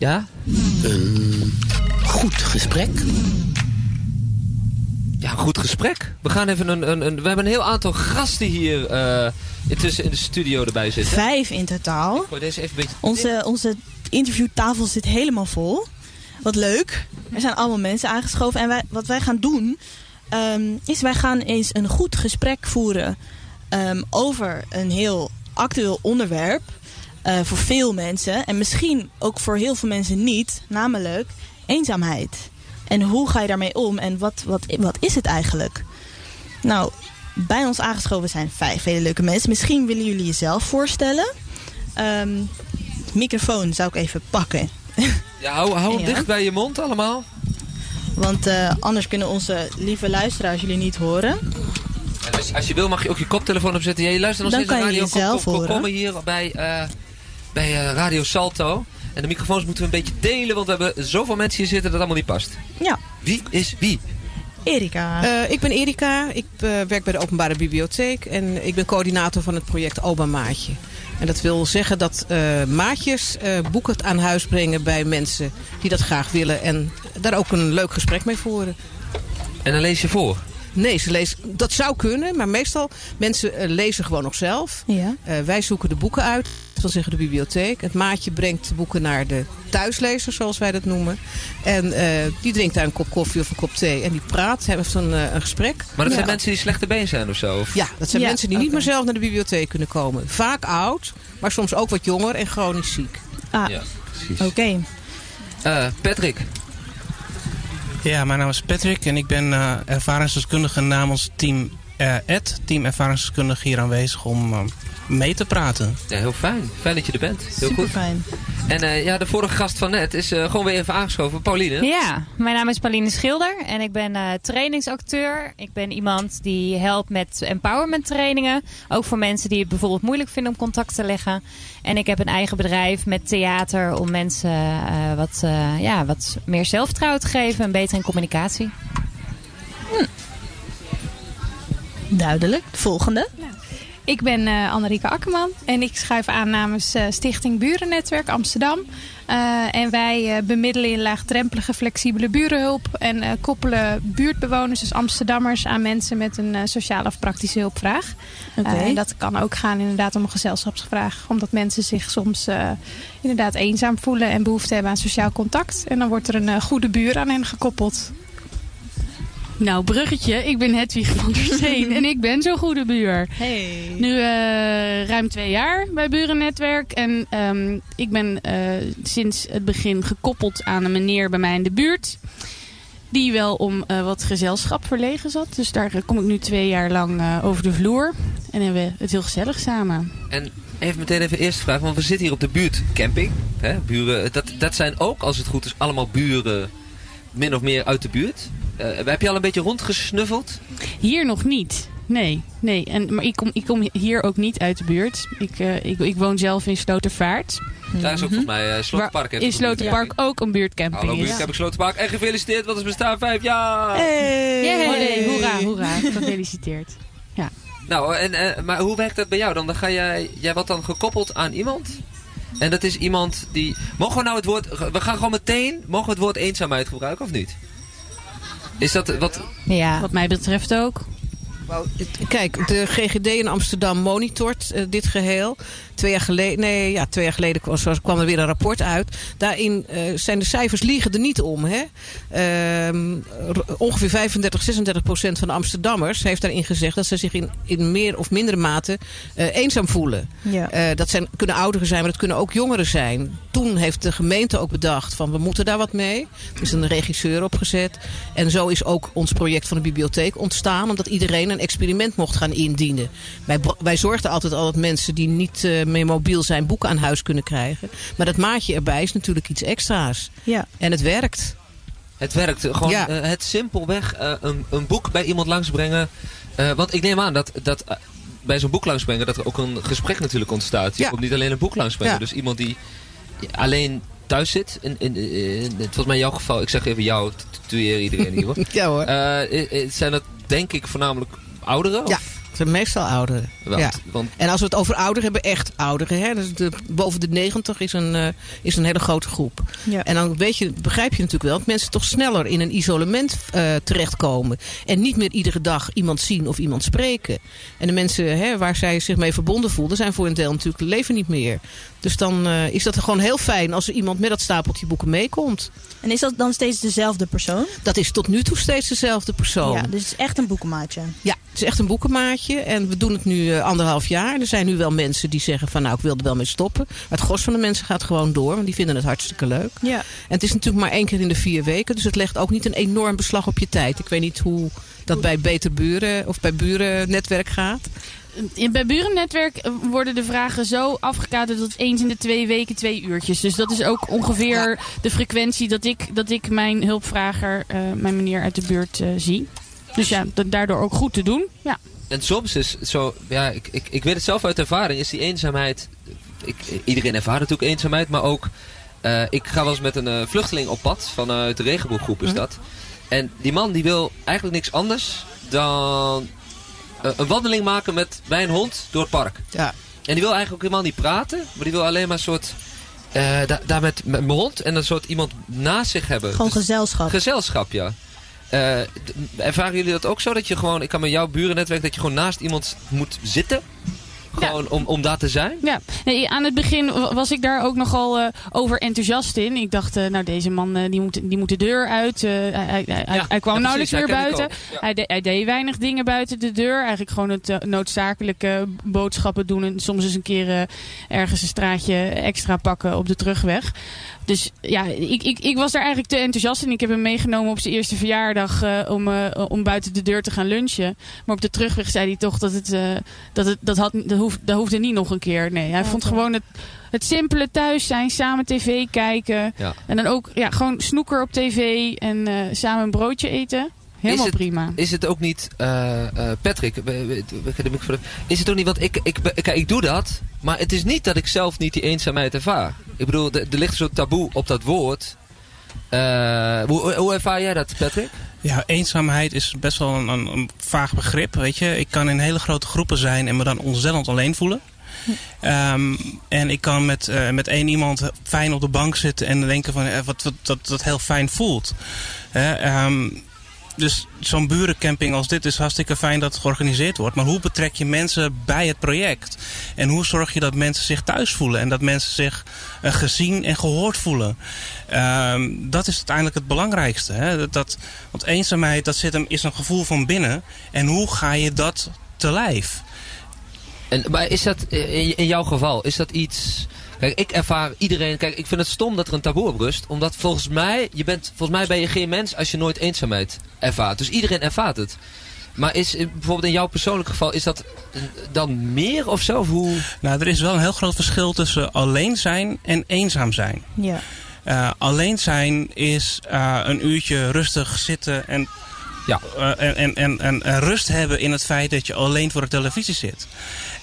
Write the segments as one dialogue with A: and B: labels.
A: Ja?
B: Een goed gesprek.
A: Ja, een goed gesprek. We gaan even een, een, een we hebben een heel aantal gasten hier eh, intussen in de studio erbij zitten.
C: Vijf in totaal.
A: Ik gooi deze even een beetje...
C: Onze, onze interviewtafel zit helemaal vol. Wat leuk. Er zijn allemaal mensen aangeschoven. En wij, wat wij gaan doen, ehm, is wij gaan eens een goed gesprek voeren ehm, over een heel actueel onderwerp. Eh, voor veel mensen. En misschien ook voor heel veel mensen niet. Namelijk eenzaamheid. En hoe ga je daarmee om? En wat, wat, wat is het eigenlijk? Nou, bij ons aangeschoven zijn vijf hele leuke mensen. Misschien willen jullie jezelf voorstellen. Ehm, microfoon zou ik even pakken.
A: Ja, hou, hou hem
C: Ja.
A: dicht bij je mond allemaal.
C: Want eh, anders kunnen onze lieve luisteraars jullie niet horen.
A: En als, als je wil mag je ook je koptelefoon opzetten. Ja, je luistert nog
C: Dan
A: steeds naar
C: kan je
A: Radio
C: jezelf horen.
A: Komen hier bij, eh, bij eh, Radio Salto. En de microfoons moeten we een beetje delen, want we hebben zoveel mensen hier zitten dat het allemaal niet past.
C: Ja,
A: Wie is wie?
C: Erika.
D: Eh, ik ben Erika, ik eh, werk bij de Openbare Bibliotheek en ik ben coördinator van het project Oba Maatje. En dat wil zeggen dat eh, maatjes eh, boeken aan huis brengen bij mensen die dat graag willen en daar ook een leuk gesprek mee voeren.
A: En dan lees je voor.
D: Nee, ze lezen, dat zou kunnen, maar meestal mensen lezen gewoon nog zelf.
C: ja.
D: Eh, wij zoeken de boeken uit, dat wil zeggen de bibliotheek. Het maatje brengt de boeken naar de thuislezer, zoals wij dat noemen. En eh, die drinkt daar een kop koffie of een kop thee en die praat, heeft een, eh, een gesprek.
A: Maar dat
C: Ja.
A: zijn mensen die slechte been zijn of zo? Of?
D: Ja, dat zijn
C: Ja,
D: mensen die niet meer zelf naar de bibliotheek kunnen komen. Vaak oud, maar soms ook wat jonger en chronisch ziek.
C: Ah,
A: Ja, precies.
C: oké.
A: Eh, Patrick,
E: Ja, mijn naam is Patrick en ik ben eh, ervaringsdeskundige namens team eh, Ed, hier aanwezig om eh, mee te praten.
A: ja, heel fijn. Fijn dat je er bent. Heel
C: Super
A: goed.
C: fijn.
A: En eh, ja, de vorige gast van net is eh, gewoon weer even aangeschoven. Pauline.
F: Ja, mijn naam is Pauline Schilder en ik ben eh, trainingsacteur. Ik ben iemand die helpt met empowerment trainingen. Ook voor mensen die het bijvoorbeeld moeilijk vinden om contact te leggen. En ik heb een eigen bedrijf met theater om mensen eh, wat, eh, ja, wat meer zelfvertrouwen te geven en beter in communicatie.
C: Duidelijk. De volgende.
G: Ik ben eh Annerieke Akkerman en ik schuif aan namens eh, Stichting Burennetwerk Amsterdam. Eh, en wij bemiddelen in laagdrempelige flexibele burenhulp en koppelen buurtbewoners, dus Amsterdammers, aan mensen met een sociale of praktische hulpvraag. En dat kan ook gaan inderdaad om een gezelschapsvraag, omdat mensen zich soms inderdaad eenzaam voelen en behoefte hebben aan sociaal contact. En dan wordt er een goede buur aan hen gekoppeld.
H: Nou, bruggetje. Ik ben Hedwig van der Steen en ik ben zo'n goede buur.
C: Hey.
H: Nu eh, ruim twee jaar bij Burennetwerk. En ehm, ik ben eh, sinds het begin gekoppeld aan een meneer bij mij in de buurt. Die wel om eh, wat gezelschap verlegen zat. Dus daar kom ik nu twee jaar lang eh, over de vloer. En hebben we het heel gezellig samen.
A: En even meteen even eerst vragen, want we zitten hier op de buurtcamping. Hè, buren, dat, dat zijn ook, als het goed is, allemaal buren min of meer uit de buurt. Eh, heb je al een beetje rondgesnuffeld?
H: Hier nog niet. Nee, nee. En, maar ik kom, ik kom hier ook niet uit de buurt. Ik, eh, ik, ik woon zelf in Slotervaart.
A: Daar is ook volgens mij uh, Slotenpark. heeft
H: In
A: ook een
H: Sloterpark
A: buurtcamping.
H: ook een buurtcamping
A: Hallo buurtcamping Slotenpark. En gefeliciteerd, want het bestaan vijf jaar.
C: Hey.
H: Yay, hoera, hoera. Gefeliciteerd.
A: Nou, en, eh, maar hoe werkt dat bij jou dan? Dan ga jij, jij wordt dan gekoppeld aan iemand. En dat is iemand die... Mogen we nou het woord... We gaan gewoon meteen... Mogen we het woord eenzaamheid gebruiken of niet? Is dat wat...
F: Ja,
H: Wat mij betreft ook.
D: Kijk, de GGD in Amsterdam monitort eh, dit geheel. Twee jaar geleden, nee, ja, twee jaar geleden kwam, er weer een rapport uit. Daarin eh, zijn de cijfers liegen er niet om. Hè? Ehm, ongeveer 35, 36 procent van de Amsterdammers heeft daarin gezegd dat ze zich in, in meer of mindere mate eh, eenzaam voelen.
C: Ja.
D: Eh, dat zijn, kunnen ouderen zijn, maar dat kunnen ook jongeren zijn. Toen heeft de gemeente ook bedacht van we moeten daar wat mee. Er is een regisseur opgezet. En zo is ook ons project van de bibliotheek ontstaan. Omdat iedereen een experiment mocht gaan indienen. Wij, wij zorgden altijd al dat mensen die niet meer mobiel zijn boeken aan huis kunnen krijgen. Maar dat maatje erbij is natuurlijk iets extra's.
C: Ja.
D: En het werkt.
A: Het werkt. Gewoon
D: Ja.
A: eh, het simpelweg eh, een, een boek bij iemand langsbrengen. Eh, want ik neem aan dat, dat bij zo'n boek langsbrengen... dat er ook een gesprek natuurlijk ontstaat. Je
D: Ja.
A: komt niet alleen een boek langsbrengen.
D: Ja.
A: Dus iemand die alleen thuis zit. In, in, in, in- volgens mij jouw geval... Ik zeg even jou, tueer iedereen hier hoor.
D: Ja hoor.
A: Zijn dat denk ik voornamelijk ouderen?
D: Ja.
A: Of
D: zijn meestal ouderen.
A: Want,
D: ja.
A: want
D: En als we het over ouderen hebben, echt ouderen. Hè? Dus de, boven de 90 is een, eh, is een hele grote groep.
C: Ja.
D: En dan weet je, begrijp je natuurlijk wel dat mensen toch sneller in een isolement eh, terechtkomen. En niet meer iedere dag iemand zien of iemand spreken. En de mensen hè, waar zij zich mee verbonden voelden, zijn voor een deel natuurlijk leven niet meer. Dus dan eh, is dat gewoon heel fijn als er iemand met dat stapeltje boeken meekomt.
C: En is dat dan steeds dezelfde persoon?
D: Dat is tot nu toe steeds dezelfde persoon.
C: Ja, dus het is echt een boekenmaatje.
D: Ja, het is echt een boekenmaatje. En we doen het nu eh, anderhalf jaar. Er zijn nu wel mensen die zeggen van nou ik wil er wel mee stoppen. Maar het gros van de mensen gaat gewoon door. Want die vinden het hartstikke leuk.
C: Ja.
D: En het is natuurlijk maar één keer in de vier weken. Dus het legt ook niet een enorm beslag op je tijd. Ik weet niet hoe dat bij Beter Buren of bij Buren netwerk gaat.
H: In- Bij Burennetwerk worden de vragen zo afgekaderd tot eens in de twee weken twee uurtjes. Dus dat is ook ongeveer de frequentie dat ik, dat ik mijn hulpvrager, eh, mijn meneer uit de buurt, eh, zie. Dus ja, da- daardoor ook goed te doen. Ja.
A: En soms is het zo, ja, ik, ik, ik weet het zelf uit ervaring, is die eenzaamheid. Ik, iedereen ervaart natuurlijk eenzaamheid, maar ook. eh, ik ga wel eens met een vluchteling op pad vanuit de regenbooggroep is dat. En die man die wil eigenlijk niks anders dan een wandeling maken met, bij een hond door het park.
D: Ja.
A: En die wil eigenlijk ook helemaal niet praten, maar die wil alleen maar een soort. eh, da- daar met, met mijn hond en een soort iemand naast zich hebben.
C: Gewoon
A: Dus-
C: gezelschap.
A: Gezelschap, ja. Eh, d- ervaren jullie dat ook zo? Dat je gewoon, ik kan met jouw burennetwerk, dat je gewoon naast iemand moet zitten? Gewoon om, om daar te zijn?
H: Ja, nee, aan het begin wa- was ik daar ook nogal eh, over enthousiast in. Ik dacht, eh, nou deze man eh, die, moet, die moet de deur uit. hij, hij, hij- hij kwam nauwelijks meer buiten. Hij, de- hij deed weinig dingen buiten de deur. Eigenlijk gewoon het noodzakelijke boodschappen doen. En soms eens een keer ergens een straatje extra pakken op de terugweg. Dus ja, ik, ik, ik was daar eigenlijk te enthousiast in. Ik heb hem meegenomen op zijn eerste verjaardag eh, om, eh, om buiten de deur te gaan lunchen. Maar op de terugweg zei hij toch dat het, eh, dat het dat, had, dat, hoef, dat hoefde niet nog een keer. Nee, hij vond gewoon het, het simpele thuis zijn, samen tv kijken.
A: Ja.
H: En dan ook ja, gewoon snoeker op tv en eh, samen een broodje eten. Helemaal
A: Is het-
H: prima.
A: Is het ook niet, eh, eh, Patrick, is het ook niet, want ik, ik, kijk, ik doe dat, maar het is niet dat ik zelf niet die eenzaamheid ervaar. Ik bedoel, er er ligt zo'n taboe op dat woord. Eh, hoe, hoe ervaar jij dat, Patrick?
E: Ja, eenzaamheid is best wel een, een, een vaag begrip. Weet je, ik kan in hele grote groepen zijn en me dan ontzettend alleen voelen. Ehm, en ik kan met, eh, met één iemand fijn op de bank zitten en denken van eh, wat, wat dat, dat heel fijn voelt. Hè, ehm, dus zo'n burencamping als dit is hartstikke fijn dat het georganiseerd wordt. Maar hoe betrek je mensen bij het project? En hoe zorg je dat mensen zich thuis voelen? En dat mensen zich eh, gezien en gehoord voelen? Ehm, dat is uiteindelijk het belangrijkste. Hè? Dat, dat, want eenzaamheid dat zit hem, is een gevoel van binnen. En hoe ga je dat te lijf?
A: En, maar is dat, eh, in, in jouw geval, is dat iets... Kijk, ik ervaar iedereen... Kijk, ik vind het stom dat er een taboe op rust. Omdat volgens mij, je bent, volgens mij ben je geen mens als je nooit eenzaamheid ervaart. Dus iedereen ervaart het. Maar is bijvoorbeeld in jouw persoonlijk geval, is dat dan meer of zo? Of hoe...
E: Nou, er is wel een heel groot verschil tussen alleen zijn en eenzaam zijn.
C: Ja.
E: Eh, alleen zijn is eh, een uurtje rustig zitten en,
A: Ja.
E: eh, en, en, en, en, en rust hebben in het feit dat je alleen voor de televisie zit.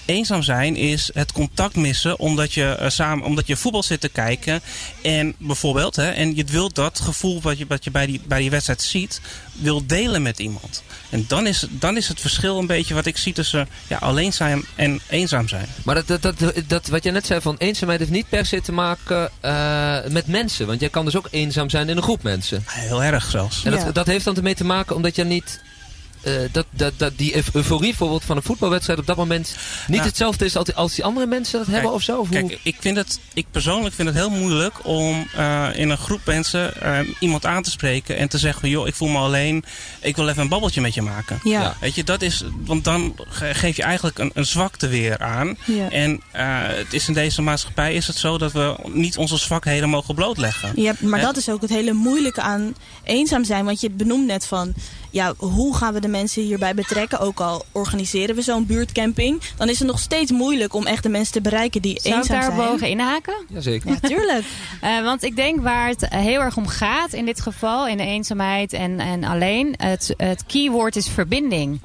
E: Eenzaam zijn is het contact missen omdat je, eh, samen, omdat je voetbal zit te kijken. En bijvoorbeeld, hè, en je wilt dat gevoel wat je, wat je bij, die, bij die wedstrijd ziet, wil delen met iemand. En dan is, dan is het verschil een beetje wat ik zie tussen ja, alleen zijn en eenzaam zijn.
A: Maar dat, dat, dat, dat, wat jij net zei van eenzaamheid heeft niet per se te maken eh, met mensen. Want jij kan dus ook eenzaam zijn in een groep mensen.
E: Heel erg zelfs.
A: En
C: Ja.
A: dat, dat heeft dan ermee te maken omdat je niet... eh, dat, dat, dat die euf- euforie bijvoorbeeld van een voetbalwedstrijd op dat moment niet
E: Nou.
A: hetzelfde is als, als die andere mensen dat hebben of zo? Of hoe?
E: Kijk, ik, vind het, ik persoonlijk vind het heel moeilijk om eh, in een groep mensen eh, iemand aan te spreken en te zeggen: joh, ik voel me alleen, ik wil even een babbeltje met je maken.
C: Ja.
A: Ja.
E: Weet je, dat is, want dan ge- geef je eigenlijk een, een zwakte weer aan.
C: Ja.
E: En eh, het is in deze maatschappij is het zo dat we niet onze zwakheden mogen blootleggen.
C: Ja, maar dat is ook het hele moeilijke aan eenzaam zijn. Want je benoemt net van, ja, hoe gaan we de mensen hierbij betrekken? Ook al organiseren we zo'n buurtcamping, dan is het nog steeds moeilijk om echt de mensen te bereiken die
F: Zou ik
C: eenzaam
F: daar
C: zijn.
F: boven inhaken?
A: Jazeker.
C: Ja, tuurlijk.
F: Eh, want ik denk waar het heel erg om gaat in dit geval, in de eenzaamheid en, en alleen, het, het keyword is verbinding.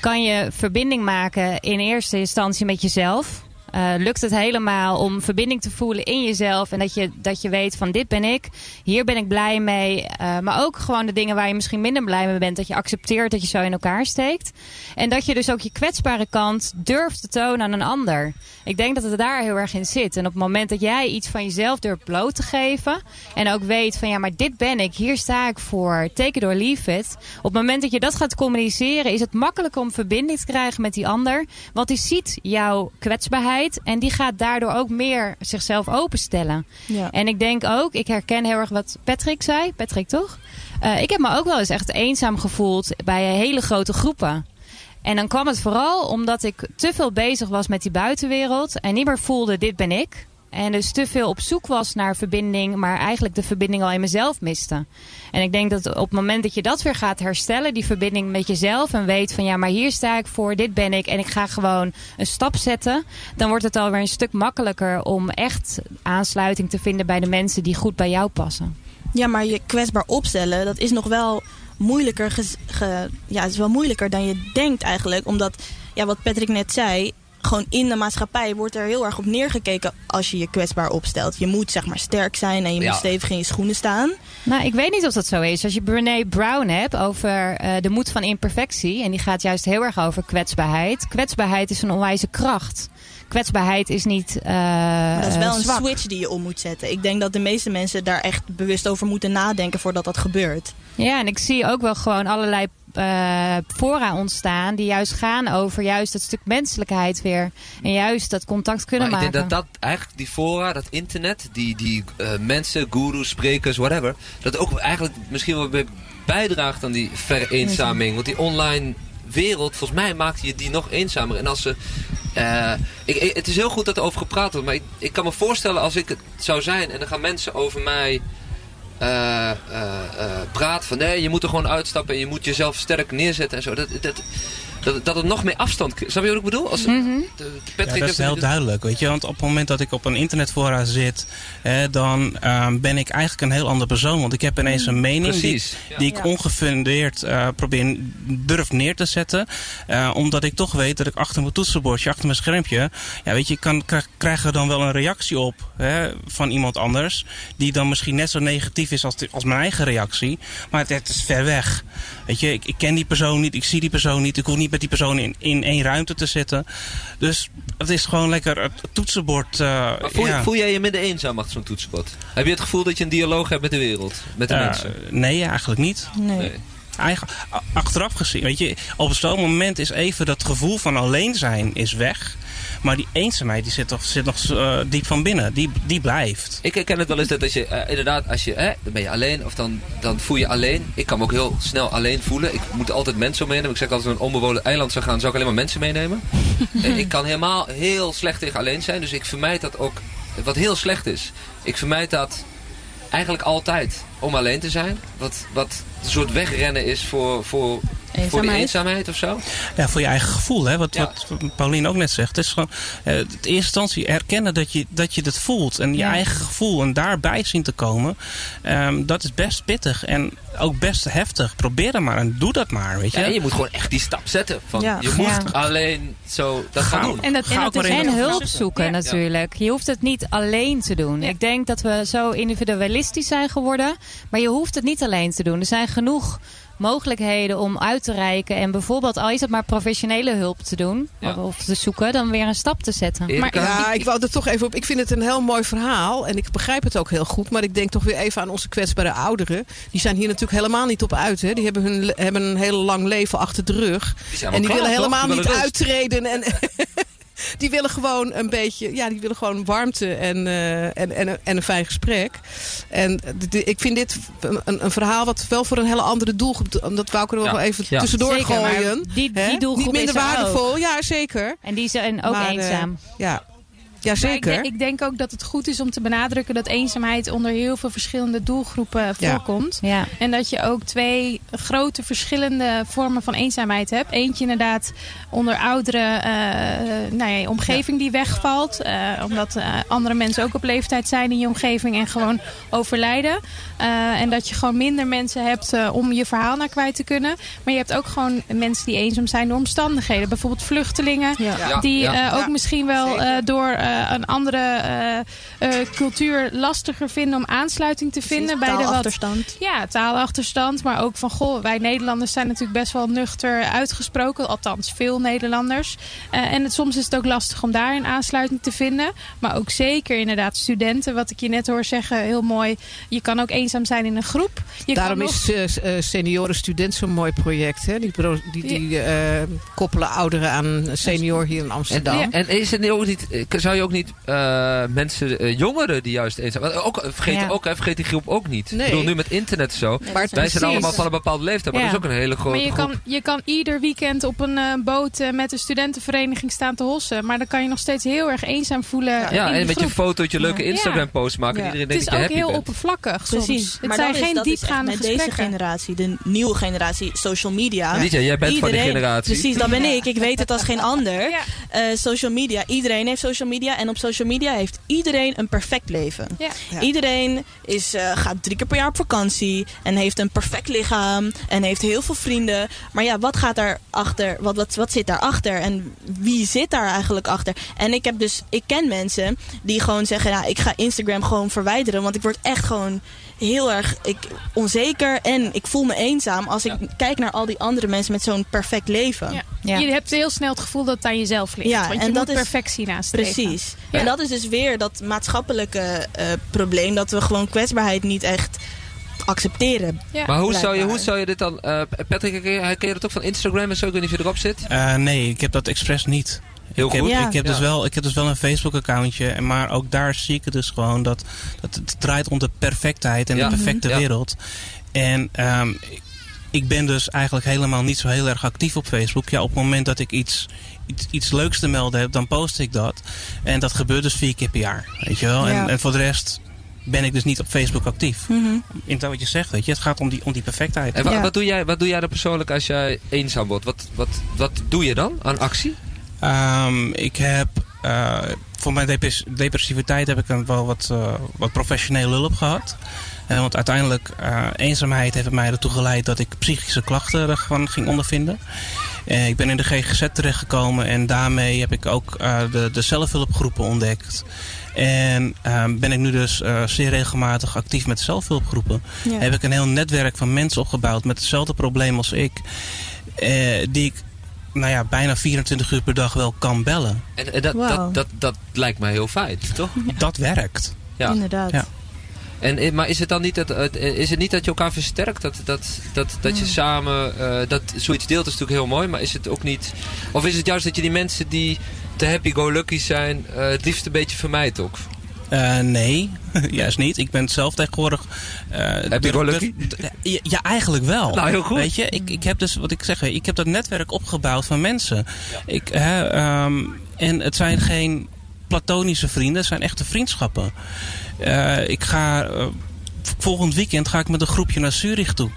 F: Kan je verbinding maken in eerste instantie met jezelf? Eh, lukt het helemaal om verbinding te voelen in jezelf. En dat je, dat je weet van dit ben ik. Hier ben ik blij mee. Eh, maar ook gewoon de dingen waar je misschien minder blij mee bent. Dat je accepteert dat je zo in elkaar steekt. En dat je dus ook je kwetsbare kant durft te tonen aan een ander. Ik denk dat het daar heel erg in zit. En op het moment dat jij iets van jezelf durft bloot te geven. En ook weet van ja, maar dit ben ik. Hier sta ik voor. Take it or leave it. Op het moment dat je dat gaat communiceren. Is het makkelijker om verbinding te krijgen met die ander. Want die ziet jouw kwetsbaarheid. En die gaat daardoor ook meer zichzelf openstellen.
C: Ja.
F: En ik denk ook, ik herken heel erg wat Patrick zei. Patrick toch? Eh, ik heb me ook wel eens echt eenzaam gevoeld bij hele grote groepen. En dan kwam het vooral omdat ik te veel bezig was met die buitenwereld. En niet meer voelde, dit ben ik. En dus te veel op zoek was naar verbinding, maar eigenlijk de verbinding al in mezelf miste. En ik denk dat op het moment dat je dat weer gaat herstellen, die verbinding met jezelf, en weet van ja, maar hier sta ik voor, dit ben ik, en ik ga gewoon een stap zetten, dan wordt het alweer een stuk makkelijker om echt aansluiting te vinden bij de mensen die goed bij jou passen.
C: Ja, maar je kwetsbaar opstellen, dat is nog wel moeilijker, ja, het is wel moeilijker dan je denkt eigenlijk. Omdat, ja, wat Patrick net zei, gewoon in de maatschappij wordt er heel erg op neergekeken als je je kwetsbaar opstelt. Je moet zeg maar sterk zijn en je
A: Ja.
C: moet stevig in je schoenen staan.
F: Nou, ik weet niet of dat zo is. Als je Brené Brown hebt over eh, de moed van imperfectie. En die gaat juist heel erg over kwetsbaarheid. Kwetsbaarheid is een onwijze kracht. Kwetsbaarheid is niet eh
C: Maar dat is wel een
F: zwak.
C: switch die je om moet zetten. Ik denk dat de meeste mensen daar echt bewust over moeten nadenken voordat dat gebeurt.
F: Ja, en ik zie ook wel gewoon allerlei eh, fora ontstaan. Die juist gaan over juist dat stuk menselijkheid weer. En juist dat contact kunnen
A: maar ik
F: maken.
A: denk dat dat eigenlijk die fora, dat internet, die, die eh, mensen, gurus, sprekers, whatever, dat ook eigenlijk misschien wel bij bijdraagt aan die vereenzaming. Want die online wereld, volgens mij maakt je die nog eenzamer. En als ze. eh, ik, ik- het is heel goed dat er over gepraat wordt, maar ik, ik kan me voorstellen als ik het zou zijn en dan gaan mensen over mij eh, eh, eh, praten van nee, je moet er gewoon uitstappen en je moet jezelf sterk neerzetten en zo. Dat, dat, dat, dat het nog meer afstand. Snap je wat ik bedoel? Als,
F: Mhm.
A: de-
E: Ja,
A: Patrick
E: dat is heel duidelijk, weet je. Want op het moment dat ik op een internetfora zit, hè, dan ehm, ben ik eigenlijk een heel ander persoon. Want ik heb ineens een mening die.
A: Ja.
E: ik ongefundeerd eh, probeer, durf neer te zetten. Eh, omdat ik toch weet dat ik achter mijn toetsenbordje, achter mijn schermpje, ja, weet je, ik kan, krijg, krijg er dan wel een reactie op hè, van iemand anders. Die dan misschien net zo negatief is als, de- als mijn eigen reactie. Maar het, het is ver weg. Weet je, ik, ik ken die persoon niet, ik zie die persoon niet. Ik hoef niet met die persoon in, in één ruimte te zitten. Dus het is gewoon lekker het toetsenbord. eh,
A: voel,
E: ja.
A: voel jij je minder eenzaam achter zo'n toetsenbord? Heb je het gevoel dat je een dialoog hebt met de wereld? Met de
E: Eh,
A: mensen?
E: nee, eigenlijk niet.
C: Nee.
A: Nee.
E: Eigen, achteraf gezien, weet je, op zo'n moment is even dat gevoel van alleen zijn is weg. Maar die eenzaamheid die zit nog, zit nog eh, diep van binnen. Die, die blijft.
A: Ik herken het wel eens dat als je, eh, inderdaad, als je, eh, dan ben je alleen of dan, dan voel je alleen. Ik kan me ook heel snel alleen voelen. Ik moet altijd mensen meenemen. Ik zeg als ik een onbewoond eiland zou gaan, zou ik alleen maar mensen meenemen. En ik kan helemaal heel slecht tegen alleen zijn. Dus ik vermijd dat ook, wat heel slecht is. Ik vermijd dat eigenlijk altijd om alleen te zijn. Wat, wat een soort wegrennen is voor, voor, voor die
C: Eenzaamheid.
A: of zo.
E: Ja, voor je eigen gevoel, hè? Wat,
A: Ja.
E: wat Paulien ook net zegt. Het is gewoon, eh, in eerste instantie erkennen dat je, dat je het voelt. En je
F: Ja.
E: eigen gevoel en daarbij zien te komen. ehm, dat is best pittig en ook best heftig. Probeer het maar en doe dat maar, weet je.
A: Ja, je moet gewoon echt die stap zetten. Van,
C: Ja.
A: Je moet
F: Ja.
A: alleen zo dat
E: Ga
A: gaan doen.
H: En dat, en dat is.
F: En hulp zoeken
H: Ja.
F: natuurlijk. Je hoeft het niet alleen te doen.
H: Ja.
F: Ik denk dat we zo individualistisch zijn geworden. Maar je hoeft het niet alleen te doen. Er zijn genoeg mogelijkheden om uit te reiken. En bijvoorbeeld al is het maar professionele hulp te doen.
A: Ja.
F: Of te zoeken. Dan weer een stap te zetten.
A: Erika?
D: Ja, ik wou er toch even op. Ik vind het een heel mooi verhaal. En ik begrijp het ook heel goed. Maar ik denk toch weer even aan onze kwetsbare ouderen. Die zijn hier natuurlijk helemaal niet op uit. Hè. Die hebben, hun, hebben een heel lang leven achter de rug.
A: Die
D: En die
A: klaar,
D: willen
A: toch?
D: helemaal
A: Die
D: niet uittreden. En, die willen gewoon een beetje, ja, die willen gewoon warmte en, eh, en, en, en een fijn gesprek. En de- ik vind dit een, een verhaal wat wel voor een hele andere doelgroep, dat wou ik er wel
A: Ja,
D: even
A: ja.
D: tussendoor
F: Zeker, maar
D: gooien.
F: die, die doelgroep
D: Niet minder
F: is er ook.
D: waardevol, ja zeker.
F: En die zijn ook
D: Maar, eh,
F: eenzaam.
D: Ja, ja
G: Maar ik, ik denk ook dat het goed is om te benadrukken dat eenzaamheid onder heel veel verschillende doelgroepen
D: Ja.
G: voorkomt.
F: Ja.
G: En dat je ook twee grote verschillende vormen van eenzaamheid hebt. Eentje inderdaad onder ouderen, eh, nou ja, omgeving die wegvalt. eh, omdat eh, andere mensen ook op leeftijd zijn in je omgeving en gewoon overlijden. Eh, en dat je gewoon minder mensen hebt eh, om je verhaal naar kwijt te kunnen. Maar je hebt ook gewoon mensen die eenzaam zijn door omstandigheden. Bijvoorbeeld vluchtelingen.
C: Ja.
A: Ja,
G: Die eh, ook misschien wel eh, door eh, een andere eh, eh, cultuur lastiger vinden om aansluiting te vinden bij de wat
C: Taalachterstand.
G: ja, taalachterstand. Maar ook van, goh, wij Nederlanders zijn natuurlijk best wel nuchter uitgesproken. Althans, veel Nederlanders. Eh, en het, soms is het ook lastig om daar een aansluiting te vinden. Maar ook zeker inderdaad studenten. Wat ik je net hoor zeggen, heel mooi. Je kan ook eenzaam zijn in een groep. Je
D: Daarom
G: kan nog-
D: is eh, eh, Senioren Student zo'n mooi project. Hè? Die, die, die eh, koppelen ouderen aan senior hier in
A: En,
D: Amsterdam.
G: Ja.
A: en is het ook niet, zou je ook niet eh, mensen, eh, jongeren die juist eenzaam... want Ook, eh, vergeet,
F: Ja.
A: ook, hè, vergeet die groep ook niet.
D: Nee.
A: Ik bedoel, nu met internet zo.
D: Maar
A: Wij zijn allemaal van een bepaalde leeftijd, maar
F: Ja.
A: dat is ook een hele grote
G: Maar je
A: groep.
G: kan, je kan ieder weekend op een boot met een studentenvereniging staan te hossen. Maar dan kan je nog steeds heel erg eenzaam voelen
A: Ja, en met je fotootje leuke
G: Ja.
A: Instagram-posts maken.
C: Ja.
A: en Iedereen
G: Het is
A: dat
G: ook heel
A: bent.
G: oppervlakkig soms.
C: Precies.
G: Het
C: maar
G: zijn
C: dat is,
G: geen
C: dat echt
G: diepgaande
C: met
G: gesprekken.
C: deze generatie, de nieuwe generatie, social media.
A: Liedje, jij bent van die generatie.
C: Precies, dat ben ik. Ik weet het als geen ander.
G: Ja.
C: Eh, social media, iedereen heeft social media. En op social media heeft iedereen een perfect leven.
G: Ja.
D: Ja.
C: Iedereen is, eh, gaat drie keer per jaar op vakantie. En heeft een perfect lichaam. En heeft heel veel vrienden. Maar ja, wat gaat daarachter? Wat, wat, wat zit daarachter? En wie zit daar eigenlijk achter? En ik heb dus, ik ken mensen die gewoon zeggen, nou, ik ga Instagram gewoon verwijderen. Want ik word echt gewoon heel erg ik, onzeker. En ik voel me eenzaam als ik kijk naar al die andere mensen met zo'n perfect leven.
G: Ja.
F: Ja.
G: Je hebt heel snel het gevoel dat het aan jezelf ligt.
C: Ja,
G: want
C: en
G: je
C: dat
G: moet
C: is-
G: perfectie nastreven.
C: Precies.
G: Ja.
C: En dat is dus weer dat maatschappelijke eh, probleem dat we gewoon kwetsbaarheid niet echt accepteren.
G: Ja.
A: Maar hoe zou, je, hoe zou je dit dan... eh, Patrick, herken je- dat ook van Instagram en zo? Ik weet niet of je erop zit.
E: Eh, nee, ik heb dat expres niet.
A: Heel
E: ik heb,
A: goed.
C: Ja.
E: ik, heb dus wel, ik heb dus wel een Facebook-accountje. en Maar ook daar zie ik het dus gewoon dat, dat het draait om de perfectheid en
A: Ja.
E: de perfecte
A: Ja.
E: wereld. En ehm, ik ben dus eigenlijk helemaal niet zo heel erg actief op Facebook. Ja, op het moment dat ik iets, iets, iets leuks te melden heb, dan post ik dat. En dat gebeurt dus vier keer per jaar. Weet je wel?
C: Ja.
E: En, en voor de rest ben ik dus niet op Facebook actief.
C: Mhm.
E: In dat wat je zegt, weet je. Het gaat om die, om die perfectheid.
A: En wa-
C: Ja.
A: wat, doe jij, wat doe jij dan persoonlijk als jij eenzaam wordt? Wat, wat, wat doe je dan aan actie?
E: Ehm, ik heb eh, voor mijn depres- depressiviteit heb ik een, wel wat, eh, wat professionele hulp gehad. Eh, want uiteindelijk, eh, eenzaamheid heeft mij ertoe geleid dat ik psychische klachten ervan ging ondervinden. Eh, ik ben in de GGZ terechtgekomen en daarmee heb ik ook eh, de, de zelfhulpgroepen ontdekt. En ehm, ben ik nu dus eh, zeer regelmatig actief met zelfhulpgroepen.
C: Ja.
E: Heb ik een heel netwerk van mensen opgebouwd met hetzelfde probleem als ik. eh, die ik nou ja, bijna 24 uur per dag wel kan bellen.
A: En, en dat,
C: Wauw.
A: dat, dat, dat lijkt mij heel fijn, toch?
E: Dat werkt.
A: Ja.
C: Inderdaad.
E: Ja.
A: En, eh, maar is het dan niet dat, het- eh, is het niet dat je elkaar versterkt? Dat, dat, dat, dat je samen eh, dat zoiets deelt is natuurlijk heel mooi. Maar is het ook niet... Of is het juist dat je die mensen die te happy-go-lucky zijn... eh, het liefst een beetje vermijdt ook?
E: Eh, nee, juist niet. Ik ben zelf tegenwoordig... eh,
A: Heb je
E: dur-
A: lucky?
E: Ja, ja, eigenlijk wel.
A: Nou, heel goed.
E: Weet je, ik, ik heb dus, wat ik zeg, ik heb dat netwerk opgebouwd van mensen. Ik, hè, ehm, en het zijn geen platonische vrienden, het zijn echte vriendschappen. Eh, ik ga... eh, volgend weekend ga ik met een groepje naar Zurich toe.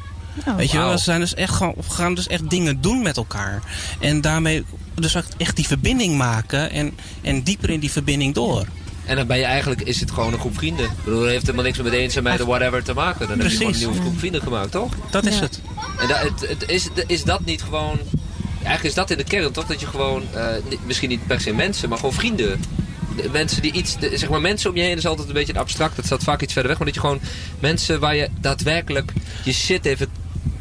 C: Oh,
E: Weet je wel, we, zijn dus echt gewoon, we gaan dus echt dingen doen met elkaar. En daarmee dus echt- die verbinding maken en, en dieper in die verbinding door.
A: En dan ben je eigenlijk, is het gewoon een groep vrienden. Ik bedoel, heeft helemaal niks met eenzaamheid of whatever te maken. Dan heb je gewoon een
E: Precies.
A: nieuwe groep vrienden gemaakt, toch?
E: Dat is
C: Ja.
E: het.
A: En da, het, het, is, is dat niet gewoon... Eigenlijk is dat in de kern, toch? Dat je gewoon, eh, misschien niet per se mensen, maar gewoon vrienden... De mensen die iets, de- zeg maar mensen om je heen is altijd een beetje abstract. Dat staat vaak iets verder weg. Maar dat je gewoon mensen waar je daadwerkelijk je shit even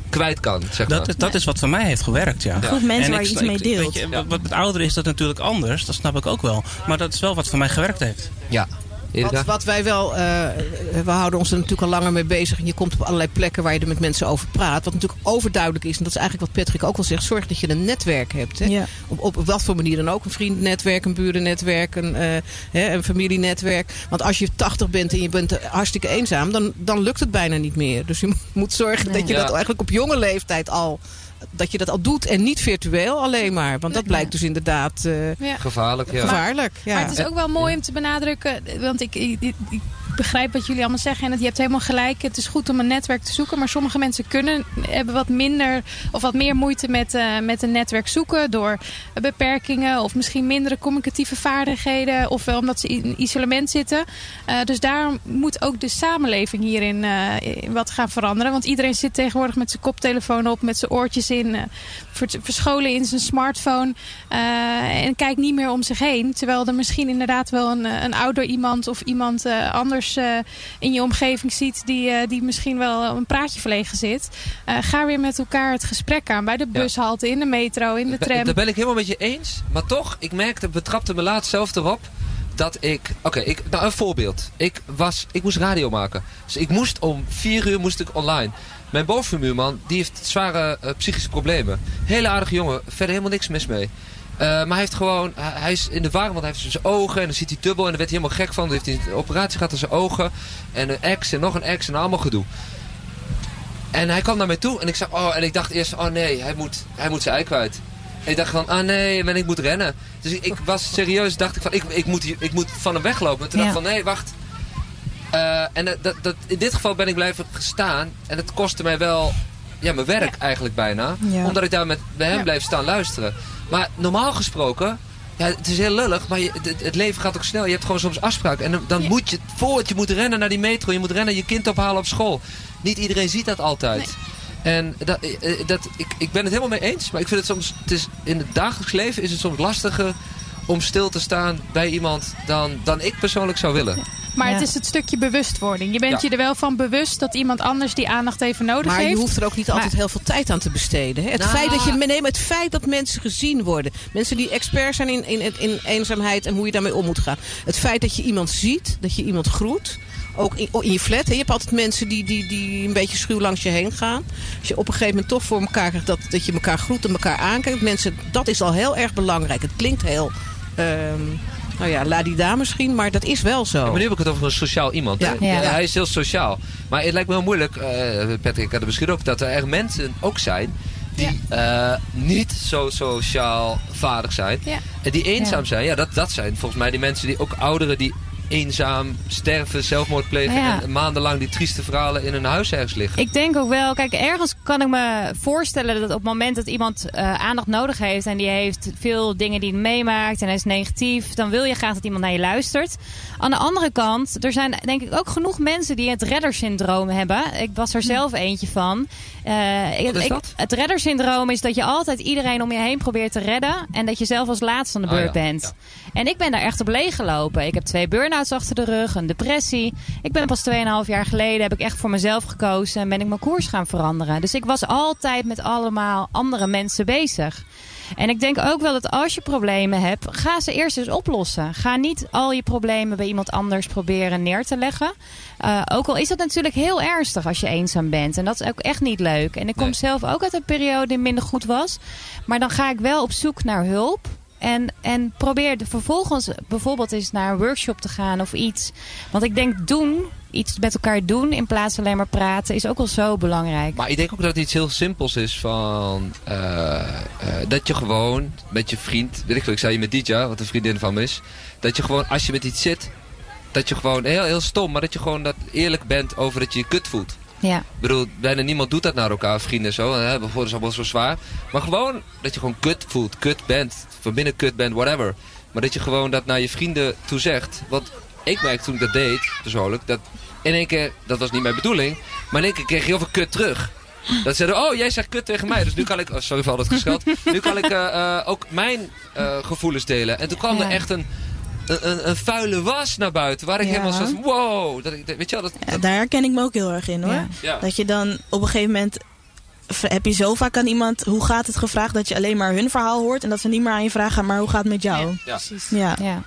A: kwijt kan, zeg maar.
E: Dat, is- dat is wat voor mij heeft gewerkt, ja.
C: Goed mensen
E: En
C: waar
E: ik
C: je iets mee deelt.
E: Weet je, wat- wat met ouderen is dat natuurlijk anders, dat snap ik ook wel. Maar dat is wel wat voor mij gewerkt heeft.
A: Ja.
D: Wat, wat wij wel, eh, we houden ons er natuurlijk al langer mee bezig. En je komt op allerlei plekken waar je er met mensen over praat. Wat natuurlijk overduidelijk is, en dat is eigenlijk wat Patrick ook al zegt. Zorg dat je een netwerk hebt. Hè?
C: Ja.
D: Op, op, wat voor manier dan ook. Een vriendennetwerk, een buurennetwerk, een, eh, hè, een familienetwerk. Want als je 80 bent en je bent hartstikke eenzaam, dan, dan lukt het bijna niet meer. Dus je moet zorgen dat je
A: Ja.
D: dat eigenlijk op jonge leeftijd al... Dat je dat al doet en niet virtueel alleen maar. Want dat blijkt dus inderdaad eh,
G: Ja.
A: Gevaarlijk, ja.
D: gevaarlijk. Ja.
G: Maar het is ook wel mooi om te benadrukken, want ik, ik, ik- ik begrijp wat jullie allemaal zeggen. En het, je hebt helemaal gelijk. Het is goed om een netwerk te zoeken. Maar sommige mensen kunnen, hebben wat minder of wat meer moeite met, eh, met een netwerk zoeken. Door beperkingen of misschien mindere communicatieve vaardigheden. Of wel omdat ze in isolement zitten. Eh, dus daarom moet ook de samenleving hierin eh, wat gaan veranderen. Want iedereen zit tegenwoordig met zijn koptelefoon op. Met zijn oortjes in. vers- verscholen in zijn smartphone. en kijkt niet meer om zich heen. Terwijl er misschien inderdaad wel een, een ouder iemand of iemand eh, anders eh, in je omgeving ziet die, eh, die misschien wel een praatje verlegen zit. Eh, ga weer met elkaar het gesprek aan. Bij de
A: Ja.
G: bushalte, in de metro, in de tram.
A: Daar ben ik helemaal met je eens. Maar toch, ik merkte, betrapte me laatst zelf erop. Dat ik, oké, ik, nou een voorbeeld. Ik, was, ik moest radio maken. Dus ik moest om vier uur moest ik online. Mijn bovenmuurman, die heeft zware psychische problemen. Hele aardige jongen, verder helemaal niks mis mee. Eh, maar hij heeft gewoon, hij, is in de war, want hij heeft zijn ogen en dan ziet hij dubbel en daar werd hij helemaal gek van. Dan heeft hij een operatie gehad aan zijn ogen en een ex en nog een ex en allemaal gedoe. En hij kwam naar mij toe en ik zei, oh, en ik dacht eerst, oh nee, hij moet, hij moet zijn ei kwijt. En ik dacht van, ah nee, en ik moet rennen. Dus ik, ik was serieus, dacht ik van, ik, ik, moet, ik moet van hem weglopen. En toen
F: Ja.
A: dacht ik van, nee, wacht. Eh, en dat, dat, dat, in dit geval ben ik blijven staan. En het kostte mij wel, ja, mijn werk eigenlijk bijna.
C: Ja.
A: Omdat ik daar met, bij hem bleef staan luisteren. Maar normaal gesproken, ja, het is heel lullig, maar je, het, het leven gaat ook snel. Je hebt gewoon soms afspraken. En dan, dan
G: Ja.
A: moet je, voordat je moet rennen naar die metro, je moet rennen je kind ophalen op school. Niet iedereen ziet dat altijd. En dat, eh, dat, ik, ik ben het helemaal mee eens, maar ik vind het soms, het is, in het dagelijks leven is het soms lastiger om stil te staan bij iemand dan, dan ik persoonlijk zou willen.
G: Maar
F: Ja.
G: het is het stukje bewustwording. Je bent
A: Ja.
G: je er wel van bewust dat iemand anders die aandacht even nodig
D: Maar
G: heeft.
D: je hoeft er ook niet altijd heel veel tijd aan te besteden. hè. Het,
A: Nou.
D: feit dat je, nee, maar het feit dat mensen gezien worden. Mensen die expert zijn in, in, in eenzaamheid en hoe je daarmee om moet gaan. Het feit dat je iemand ziet, dat je iemand groet. Ook in, in je flat. Hè. Je hebt altijd mensen die, die, die een beetje schuw langs je heen gaan. Als je op een gegeven moment toch voor elkaar krijgt dat, dat je elkaar groet en elkaar aankijkt. Mensen, dat is al heel erg belangrijk. Het klinkt heel... ehm nou ja, ladida misschien, maar dat is wel zo.
A: Ja, maar nu heb ik het over een sociaal iemand.
D: Ja.
A: Hij is heel sociaal. Maar het lijkt me heel moeilijk, eh Patrick had het misschien ook, dat er echt mensen ook zijn die eh, niet zo sociaal vaardig zijn.
G: Ja.
A: En die eenzaam
F: Ja.
A: zijn. Ja, dat, dat zijn volgens mij die mensen die ook ouderen die eenzaam sterven, zelfmoord plegen
F: Ja.
A: en maandenlang die trieste verhalen in hun huis ergens liggen.
F: Ik denk ook wel, kijk, ergens kan ik me voorstellen dat op het moment dat iemand eh, aandacht nodig heeft en die heeft veel dingen die hij meemaakt en hij is negatief, dan wil je graag dat iemand naar je luistert. Aan de andere kant, er zijn denk ik ook genoeg mensen die het reddersyndroom hebben. Ik was er zelf eentje van. Ik-
A: Wat is
F: ik-
A: dat?
F: Het reddersyndroom is dat je altijd iedereen om je heen probeert te redden en dat je zelf als laatste aan de
A: Oh
F: beurt
A: ja,
F: bent. En ik ben daar echt op leeg gelopen. Ik heb twee burn-outs achter de rug, een depressie. Ik ben pas 2,5 jaar geleden, heb ik echt voor mezelf gekozen en ben ik mijn koers gaan veranderen. Dus ik was altijd met allemaal andere mensen bezig. En ik denk ook wel dat als je problemen hebt, ga ze eerst eens oplossen. Ga niet al je problemen bij iemand anders proberen neer te leggen. Eh, ook al is dat natuurlijk heel ernstig als je eenzaam bent. En dat is ook echt niet leuk. En ik kom
A: Nee.
F: zelf ook uit een periode die minder goed was. Maar dan ga ik wel op zoek naar hulp. En, en probeer vervolgens bijvoorbeeld eens naar een workshop te gaan of iets. Want ik denk doen, iets met elkaar doen in plaats van alleen maar praten, is ook wel zo belangrijk.
A: Maar ik denk ook dat het iets heel simpels is van eh, eh, dat je gewoon met je vriend, weet ik veel, ik zei je met Dija, wat een vriendin van me is, dat je gewoon als je met iets zit, dat je gewoon heel, heel stom, maar dat je gewoon dat eerlijk bent over dat je je kut voelt.
F: Ja.
A: Ik bedoel, bijna niemand doet dat naar elkaar, vrienden en zo. Hè? Bijvoorbeeld is allemaal zo zwaar. Maar gewoon dat je gewoon kut voelt, kut bent, van binnen kut bent, whatever. Maar dat je gewoon dat naar je vrienden toe zegt. Want ik merkte toen ik dat deed, persoonlijk, dat in één keer, dat was niet mijn bedoeling, maar in één keer kreeg je heel veel kut terug. Dat zeiden, oh jij zegt kut tegen mij, dus nu kan ik, oh, sorry voor al dat gescheld, nu kan ik eh, eh, ook mijn eh, gevoelens delen. En toen kwam er echt een, een, vuile was naar buiten, waar ik
C: Ja.
A: helemaal zo wow, dat, ik- weet je wel, dat,
C: daar herken ik me ook heel erg in hoor.
F: Ja.
C: Dat je dan op een gegeven moment heb je zo vaak aan iemand hoe gaat het gevraagd dat je alleen maar hun verhaal hoort en dat ze niet meer aan je vragen maar hoe gaat het met jou?
A: Ja.
G: Precies.
C: Ja.
F: Ja.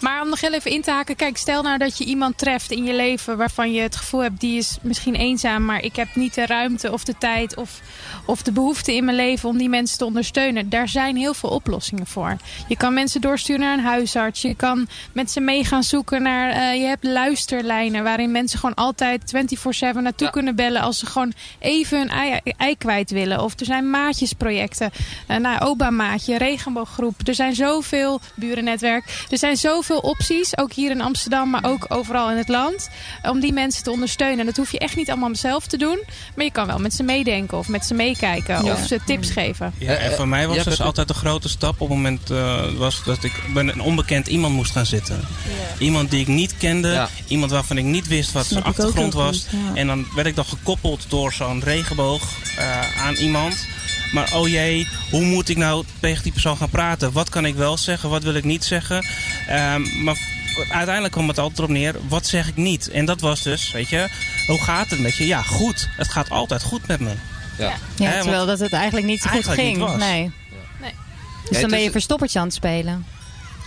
G: Maar om nog heel even in te haken. Kijk, stel nou dat je iemand treft in je leven waarvan je het gevoel hebt... die is misschien eenzaam, maar ik heb niet de ruimte of de tijd... of, of de behoefte in mijn leven om die mensen te ondersteunen. Daar zijn heel veel oplossingen voor. Je kan mensen doorsturen naar een huisarts. Je kan met ze mee gaan zoeken naar... eh, je hebt luisterlijnen waarin mensen gewoon altijd 24-7 naartoe
A: Ja.
G: kunnen bellen... als ze gewoon even hun ei- eigen kwijt willen. Of er zijn maatjesprojecten. Uh, nou, OBA-maatje, regenbooggroep. Er zijn zoveel, burennetwerk. Er zijn zoveel opties, ook hier in Amsterdam, maar ook overal in het land. Om die mensen te ondersteunen. En dat hoef je echt niet allemaal zelf te doen. Maar je kan wel met ze meedenken of met ze meekijken.
E: Ja.
G: Of ze tips geven.
E: Ja, en voor mij was
A: Ja,
E: dus altijd de grote stap op het moment eh, was dat ik bij een onbekend iemand moest gaan zitten. Iemand die ik niet kende,
A: Ja.
E: iemand waarvan ik niet wist wat zijn achtergrond was. En dan werd ik dan gekoppeld door zo'n regenboog eh, aan iemand. Maar oh jee, hoe moet ik nou tegen die persoon gaan praten? Wat kan ik wel zeggen, wat wil ik niet zeggen? Ehm, maar uiteindelijk kwam het altijd erop neer, wat zeg ik niet? En dat was dus, weet je, hoe gaat het met je? Ja, goed. Het gaat altijd goed met me.
A: Ja.
F: Ja,
E: Hè,
F: terwijl dat het eigenlijk niet zo goed
E: eigenlijk
F: ging.
E: niet was.
F: Nee.
G: Nee.
F: Dus
A: Ja,
F: dan ben je verstoppertje aan het spelen.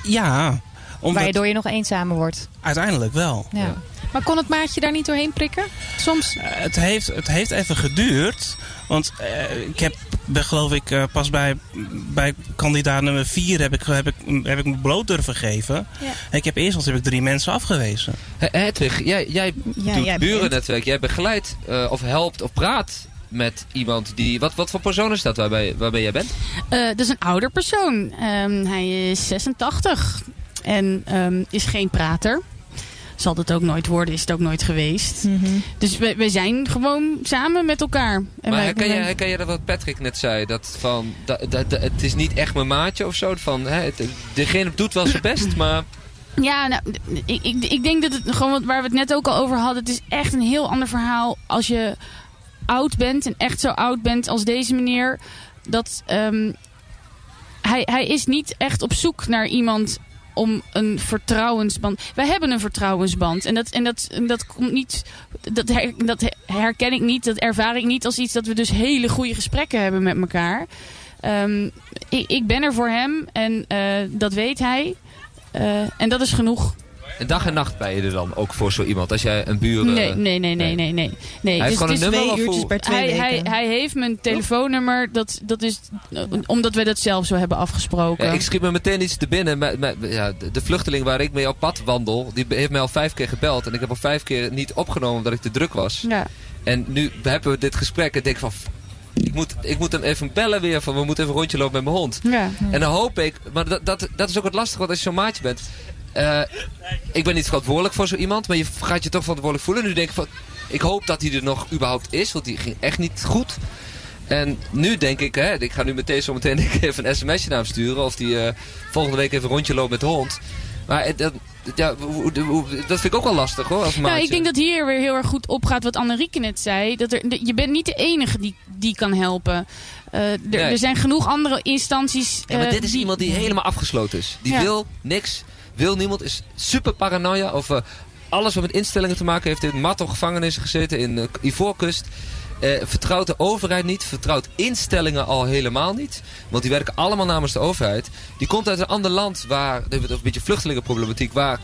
E: Ja, omdat
F: Waardoor je nog eenzamer wordt.
E: uiteindelijk wel.
F: Ja.
G: Maar kon het maatje daar niet doorheen prikken? Soms.
E: Eh, het, heeft, het heeft even geduurd. Want eh, ik heb, ben geloof ik, eh, pas bij, bij kandidaat nummer 4 heb ik, heb, ik, heb ik me bloot durven geven.
G: Ja.
E: Ik heb eerst al heb ik drie mensen afgewezen.
A: He- Hedwig, jij, jij
C: Ja,
A: doet
C: jij
A: burennetwerk. Jij begeleidt eh, of helpt of praat met iemand die... Wat, wat voor persoon is dat waarbij, waarbij jij bent?
H: Eh, dat is een ouder persoon. Ehm, hij is 86 en ehm, is geen prater. Zal het ook nooit worden, is het ook nooit geweest.
C: Mhm.
H: Dus we, we zijn gewoon samen met elkaar. En
A: maar herken je, herken je dat wat Patrick net zei? Dat van, dat, dat, dat- het is niet echt mijn maatje of zo. Van, hè, het- degene doet wel zijn best, maar...
H: Ja, nou, ik, ik, ik denk dat het gewoon waar we het net ook al over hadden. Het is echt een heel ander verhaal als je oud bent en echt zo oud bent als deze meneer. Dat ehm, hij, hij is niet echt op zoek naar iemand om een vertrouwensband. Wij hebben een vertrouwensband en dat, en dat, dat komt niet. Dat herken ik niet, dat ervaar ik niet als iets dat we dus hele goede gesprekken hebben met elkaar. Ehm, ik, ik ben er voor hem en eh, dat weet hij. Eh, en dat is genoeg.
A: En dag en nacht ben je er dan ook voor zo iemand. Als jij een buur...
H: Nee,
A: eh,
H: nee, nee, nee, nee, nee. nee.
A: Hij heeft gewoon een
H: is-
A: nummer
C: Twee uurtjes per twee
H: hij, hij,
C: weken.
H: hij heeft mijn telefoonnummer. Dat, dat is omdat we dat zelf zo hebben afgesproken.
A: Ja, ik schiet me meteen iets te binnen. Met, met, ja, de, vluchteling waar ik mee op pad wandel, die heeft mij al vijf keer gebeld. En ik heb al vijf keer niet opgenomen omdat ik te druk was.
H: ja.
A: En nu hebben we dit gesprek en ik denk van... Ik moet, ik moet hem even bellen weer van we moeten even een rondje lopen met mijn hond.
H: Ja.
A: En dan hoop ik, maar dat, dat, dat is ook het lastige, want als je zo'n maatje bent. Eh, ik ben niet verantwoordelijk voor zo iemand, maar je gaat je toch verantwoordelijk voelen. Nu denk ik van, ik hoop dat hij er nog überhaupt is, want die ging echt niet goed. En nu denk ik, hè, ik ga nu meteen zo meteen even een sms'je naar hem sturen. Of die eh, volgende week even een rondje loopt met de hond. Maar eh, dat, ja, dat vind ik ook wel lastig hoor, als.
H: Nou, ik denk dat hier weer heel erg goed opgaat wat Annerieke net zei. Dat er, je bent niet de enige die, die kan helpen. Er,
A: Nee.
H: er zijn genoeg andere instanties.
A: Ja, maar dit is
H: die-
A: iemand die helemaal afgesloten is. Die
H: Ja.
A: wil niks, wil niemand, is super paranoia over alles wat met instellingen te maken heeft. In Matto gevangenis gezeten, in uh, Ivoorkust. Eh, vertrouwt de overheid niet, vertrouwt instellingen al helemaal niet. Want die werken allemaal namens de overheid. Die komt uit een ander land waar, over een beetje vluchtelingenproblematiek, waar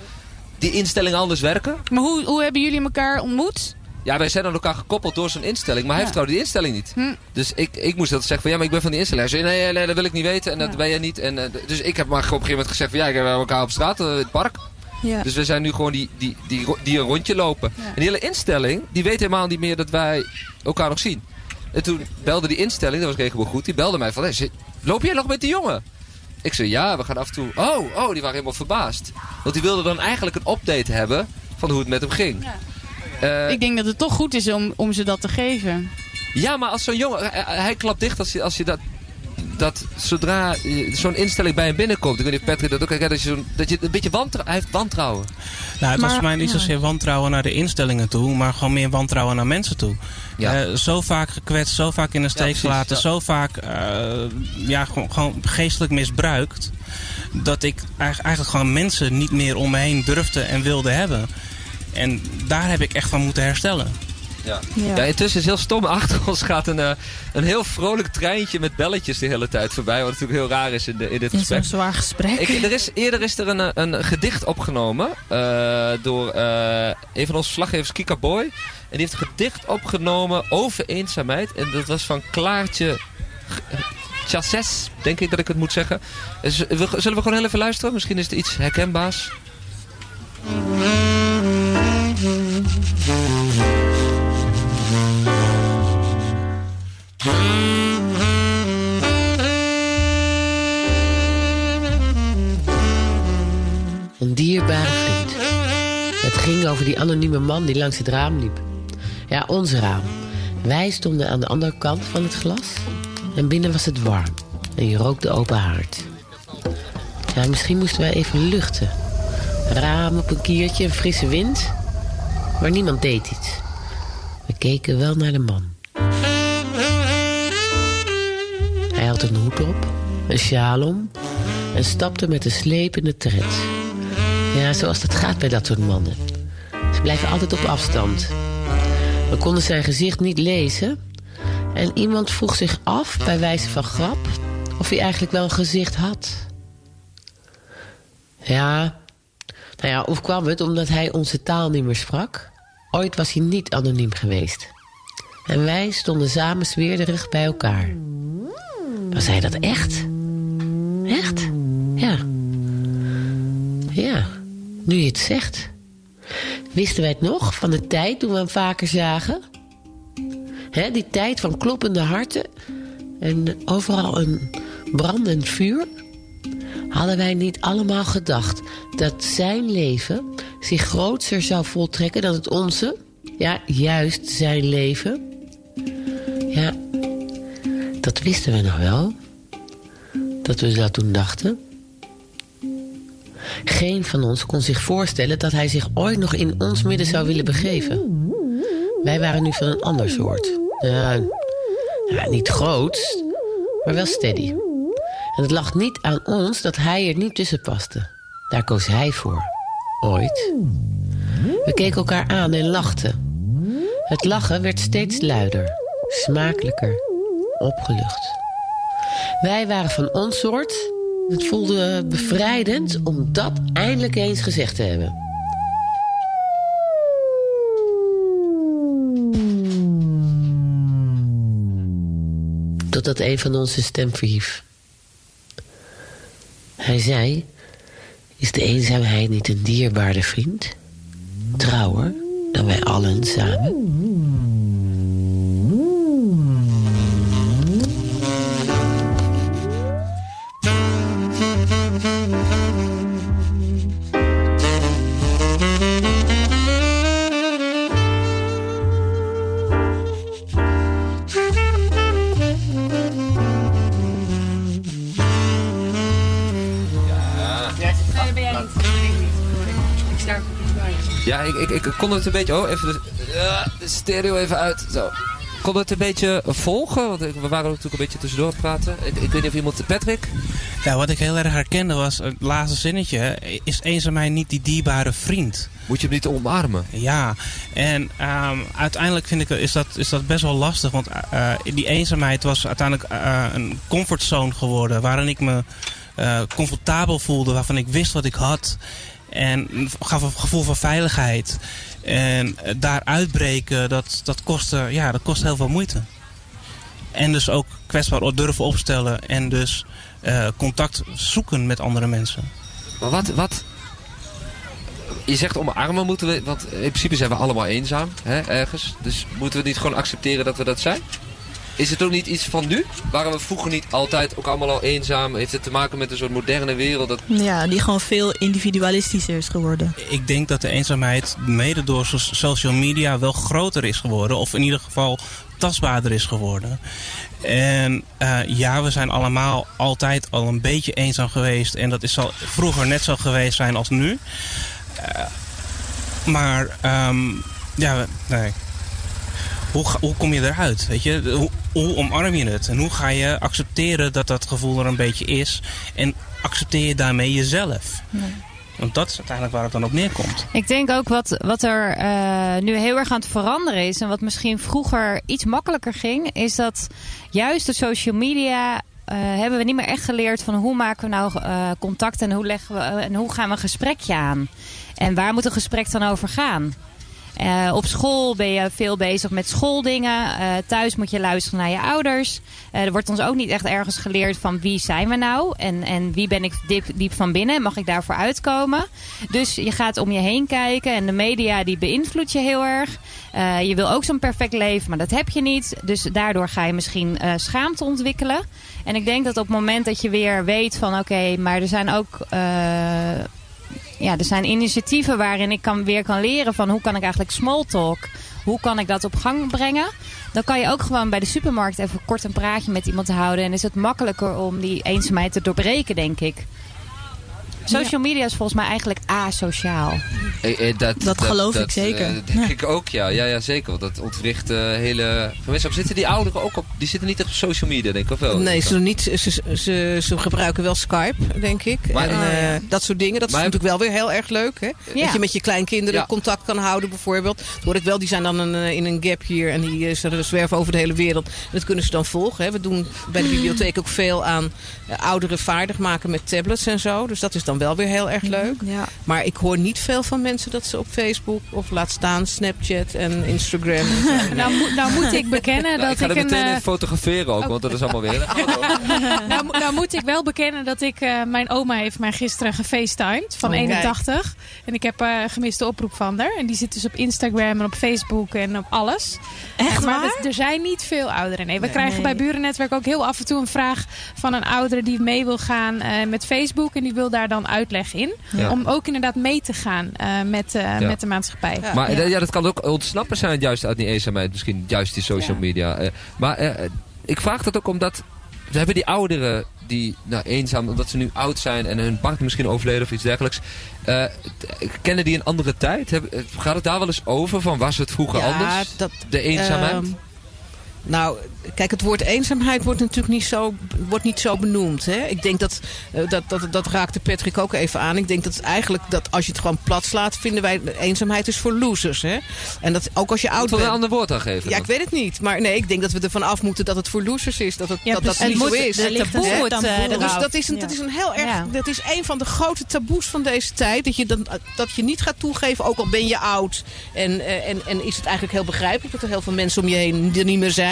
A: die instellingen anders werken.
H: Maar hoe, hoe hebben jullie elkaar ontmoet?
A: Ja, wij zijn aan elkaar gekoppeld door zo'n instelling, maar hij vertrouwde die instelling niet.
H: Hm.
A: Dus ik, ik moest dat zeggen van ja, maar ik ben van die instelling. Hij zei nee, nee, dat wil ik niet weten en dat ben je niet. En, eh, dus ik heb maar op een gegeven moment gezegd van ja, ik heb elkaar op straat, eh, in het park.
C: Ja.
A: Dus we zijn nu gewoon die, die, die, die een rondje lopen.
H: Ja.
A: En die hele instelling, die weet helemaal niet meer dat wij elkaar nog zien. En toen belde die instelling, dat was regenboog goed, die belde mij van hey, loop jij nog met die jongen? Ik zei ja, we gaan af en toe. Oh, oh, die waren helemaal verbaasd. Want die wilden dan eigenlijk een update hebben van hoe het met hem ging.
H: Ja.
A: Eh,
H: ik denk dat het toch goed is om, om ze dat te geven.
A: ja, maar als zo'n jongen, hij, hij klapt dicht als je, als je dat, dat zodra zo'n instelling bij hem binnenkomt. Ik weet niet of Patrick dat ook herkent, dat je, dat je een beetje wantrouwen, hij heeft wantrouwen.
E: Nou, het was voor mij niet
C: ja.
E: zozeer wantrouwen naar de instellingen toe, maar gewoon meer wantrouwen naar mensen toe.
A: Ja.
E: Eh, zo vaak gekwetst, zo vaak in de steek
A: precies,
E: gelaten,
A: ja.
E: zo vaak eh, ja, gewoon, gewoon geestelijk misbruikt. Dat ik eigenlijk, eigenlijk gewoon mensen niet meer om me heen durfde en wilde hebben. En daar heb ik echt van moeten herstellen.
A: Ja.
C: Ja.
A: Ja, intussen is heel stom. Achter ons gaat een, eh, een heel vrolijk treintje met belletjes de hele tijd voorbij. Wat natuurlijk heel raar is in, de, in dit
C: In zo'n
A: gesprek.
C: zwaar gesprek.
A: Ik, er is, eerder is er een, eh, een gedicht opgenomen eh, door eh, een van onze verslaggevers, Kika Boy. En die heeft een gedicht opgenomen over eenzaamheid. En dat was van Klaartje Chasses, denk ik dat ik het moet zeggen. We, zullen we gewoon heel even luisteren? Misschien is het iets herkenbaars.
B: Die anonieme man die langs het raam liep. Ja, ons raam. Wij stonden aan de andere kant van het glas. En binnen was het warm. En je rook de open haard. Ja, misschien moesten wij even luchten. Raam op een kiertje, een frisse wind. Maar niemand deed iets. We keken wel naar de man. Hij had een hoed op, een sjaal om... en stapte met een slepende tred. Ja, zoals dat gaat bij dat soort mannen. Ze blijven altijd op afstand. We konden zijn gezicht niet lezen... en iemand vroeg zich af, bij wijze van grap... of hij eigenlijk wel een gezicht had. Ja, nou ja, of kwam het omdat hij onze taal niet meer sprak? Ooit was hij niet anoniem geweest. En wij stonden samen zweerderig bij elkaar. Was hij dat echt? Echt? Ja. Ja, nu je het zegt. Wisten wij het nog van de tijd toen we hem vaker zagen? Hè, die tijd van kloppende harten en overal een brandend vuur? Hadden wij niet allemaal gedacht dat zijn leven zich groter zou voltrekken dan het onze? Ja, juist zijn leven. Ja, dat wisten we nog wel. Dat we dat toen dachten. Geen van ons kon zich voorstellen dat hij zich ooit nog in ons midden zou willen begeven. Wij waren nu van een ander soort. Ja, niet groot, maar wel steady. En het lag niet aan ons dat hij er niet tussen paste. Daar koos hij voor. Ooit. We keken elkaar aan en lachten. Het lachen werd steeds luider, smakelijker, opgelucht. Wij waren van ons soort. Het voelde bevrijdend om dat eindelijk eens gezegd te hebben. Totdat een van zijn stem verhief. Hij zei... Is de eenzaamheid niet een dierbaarde vriend? Trouwer dan wij allen samen?
A: Ja, ik, ik, ik kon het een beetje... Oh, even de, ja, de stereo even uit. Zo. Kon het een beetje volgen? Want ik- we waren natuurlijk een beetje tussendoor aan het praten. Ik, ik weet niet of iemand... Patrick?
E: Ja, wat ik heel erg herkende was het laatste zinnetje. Is eenzaamheid niet die dierbare vriend?
A: Moet je hem niet omarmen?
E: Ja, en ehm, uiteindelijk vind ik is dat, is dat best wel lastig. Want eh, die eenzaamheid was uiteindelijk eh, een comfortzone geworden. Waarin ik me comfortabel voelde. Waarvan ik wist wat ik had. En gaf een gevoel van veiligheid. En eh, daar uitbreken, dat, dat, kostte, ja, dat kost heel veel moeite. En dus ook kwetsbaar durven opstellen. En dus eh, contact zoeken met andere mensen.
A: Maar wat, wat... Je zegt omarmen moeten we... Want in principe zijn we allemaal eenzaam, hè, ergens. Dus moeten we niet gewoon accepteren dat we dat zijn? Is het ook niet iets van nu? Waren we vroeger niet altijd ook allemaal al eenzaam? Heeft het te maken met een soort moderne wereld? Dat...
C: Ja, die gewoon veel individualistischer is geworden.
E: Ik denk dat de eenzaamheid mede door so- social media wel groter is geworden. Of in ieder geval tastbaarder is geworden. En eh, ja, we zijn allemaal altijd al een beetje eenzaam geweest. En dat is zal vroeger net zo geweest zijn als nu. Eh, maar ehm, ja, we- nee. Hoe, ga- hoe kom je eruit? Weet je? Hoe, hoe omarm je het? En hoe ga je accepteren dat dat gevoel er een beetje is? En accepteer je daarmee jezelf? Want dat is uiteindelijk waar het dan op neerkomt.
F: Ik denk ook wat, wat er eh, nu heel erg aan het veranderen is. En wat misschien vroeger iets makkelijker ging. Is dat juist de social media. eh, hebben we niet meer echt geleerd van hoe maken we nou eh, contact en hoe, leggen we, en hoe gaan we een gesprekje aan. En waar moet een gesprek dan over gaan? Eh, op school ben je veel bezig met schooldingen. Eh, thuis moet je luisteren naar je ouders. Eh, er wordt ons ook niet echt ergens geleerd van wie zijn we nou? En, en wie ben ik diep, diep van binnen? Mag ik daarvoor uitkomen? Dus je gaat om je heen kijken. En de media die beïnvloedt je heel erg. Je wil ook zo'n perfect leven, maar dat heb je niet. Dus daardoor ga je misschien schaamte ontwikkelen. En ik denk dat op het moment dat je weer weet van... oké, maar er zijn ook... ja, er zijn initiatieven waarin ik kan, weer kan leren van hoe kan ik eigenlijk small talk, hoe kan ik dat op gang brengen. Dan kan je ook gewoon bij de supermarkt even kort een praatje met iemand houden. En is het makkelijker om die eenzaamheid te doorbreken, denk ik. Social media is volgens mij eigenlijk asociaal.
A: Eh, eh, dat,
C: Dat geloof ik zeker.
A: eh, denk ik ook, ja. Ja, ja zeker. Want dat ontwricht eh, hele gemeenschap. Zitten die ouderen ook op... Die zitten niet echt op social media, denk ik, of wel?
D: Nee, ze, doen niet, ze, ze, ze, ze gebruiken wel Skype, denk ik.
A: Maar-
D: en, eh,
C: ja.
D: dat soort dingen. Dat
A: Maar-
D: is natuurlijk wel weer heel erg leuk. Hè?
F: Ja.
D: Dat je met je kleinkinderen
A: Ja.
D: contact kan houden, bijvoorbeeld. Dat hoor ik wel, die zijn dan een, eh, in een gap hier en die eh, ze zwerven over de hele wereld. En dat kunnen ze dan volgen. Hè? We doen bij de bibliotheek ook veel aan eh, ouderen vaardig maken met tablets en zo. Dus dat is dan wel weer heel erg leuk.
C: Ja.
D: Maar ik hoor niet veel van mensen dat ze op Facebook of laat staan Snapchat en Instagram. en zo.
G: Nou, moet- nou moet ik bekennen
A: Nou, ik
G: dat
A: ga
G: ik,
A: er
G: een...
A: meteen
G: eh,
A: in fotograferen ook, want dat is allemaal weer...
G: nou, mo- nou moet ik wel bekennen dat ik... eh, mijn oma heeft mij gisteren gefacetimed van
D: Oh, kijk.
G: 81. En ik heb eh gemiste oproep van haar. En die zit dus op Instagram en op Facebook en op alles.
C: Echt
G: maar
C: waar?
G: er zijn niet veel ouderen. Nee, we
D: Nee.
G: krijgen
C: Nee.
G: bij Burennetwerk ook heel af en toe een vraag van een oudere die mee wil gaan eh, met Facebook. En die wil daar dan uitleg in.
A: Ja.
G: Om ook inderdaad mee te gaan eh, met, eh, met de maatschappij.
D: Ja.
A: Maar
C: Ja.
A: ja. dat kan ook ontsnappen zijn juist uit die eenzaamheid. Misschien juist die social
G: Ja.
A: media. Eh, maar eh, ik vraag dat ook omdat... We hebben die ouderen die nou, eenzaam, omdat ze nu oud zijn en hun partner misschien overleden of iets dergelijks. eh, kennen die een andere tijd? Heb- eh, gaat het daar wel eens over? Van was het vroeger
D: Ja,
A: anders?
D: dat,
A: De eenzaamheid?
D: Ehm, nou, kijk, het woord eenzaamheid wordt natuurlijk niet zo, wordt niet zo benoemd. Hè? Ik denk dat, eh, dat, dat, dat raakte Patrick ook even aan. Ik denk dat het eigenlijk, dat als je het gewoon plat slaat, vinden wij eenzaamheid is voor losers. Hè? En dat ook als je oud
A: Moet er een
D: bent.
A: ander woord aan geven?
D: Ja,
A: dan?
D: ik weet het niet. Maar nee, ik denk dat we ervan af moeten dat het voor losers is. Dat het,
C: Ja,
D: dat, dat niet
C: Het
D: zo is.
F: De
C: ligt
F: taboe
C: erop.
D: Dus dat is, een, dat is een heel erg.
F: Ja.
D: Dat is een van de grote taboes van deze tijd. Dat je, dan, dat je niet gaat toegeven, ook al ben je oud. En, eh, en, en is het eigenlijk heel begrijpelijk dat er heel veel mensen om je heen er niet meer zijn.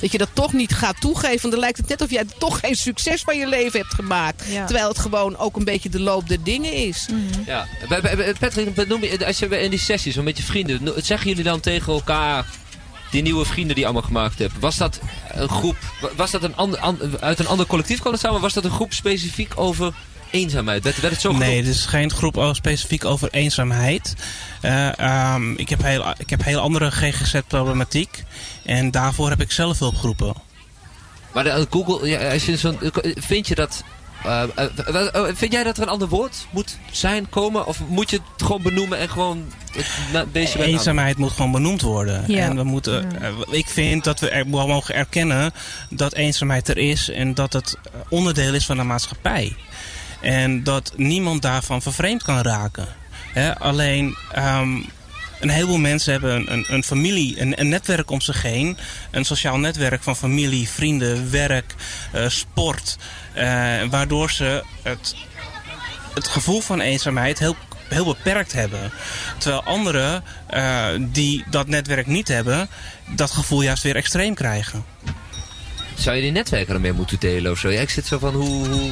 D: Dat je dat toch niet gaat toegeven. Want dan lijkt het net of jij toch geen succes van je leven hebt gemaakt.
C: Ja.
D: Terwijl het gewoon ook een beetje de loop der dingen is.
A: Ja. Bij- bij- bij- Patrick, benoem je, als je in die sessies, met je vrienden, zeggen jullie dan tegen elkaar, die nieuwe vrienden die je allemaal gemaakt hebt, was dat een groep, wa- was dat een ander, an- uit een ander collectief kwam het samen, was dat een groep specifiek over eenzaamheid? Werd, werd het zo
E: Nee, dit is geen groep oh, specifiek over eenzaamheid. Eh, ehm, ik, heb heel, ik heb heel andere GGZ-problematiek. En daarvoor heb ik zelf hulpgroepen.
A: Maar de, Google, ja, als je zo'n, vind je dat, eh, eh, eh, eh, vind jij dat er een ander woord moet zijn, komen? Of moet je het gewoon benoemen en gewoon het deze
E: Eenzaamheid moet gewoon benoemd worden.
C: Ja.
E: En we moeten, eh, ik vind dat we er, mogen erkennen dat eenzaamheid er is en dat het eh, onderdeel is van de maatschappij. En dat niemand daarvan vervreemd kan raken. Alleen ehm, een heleboel mensen hebben een, een, een familie, een, een netwerk om zich heen. Een sociaal netwerk van familie, vrienden, werk, eh, sport. eh, waardoor ze het, het gevoel van eenzaamheid heel, heel beperkt hebben. Terwijl anderen eh, die dat netwerk niet hebben, dat gevoel juist weer extreem krijgen.
A: Zou je die netwerken ermee moeten delen of zo? Ja, ik zit zo van hoe... hoe...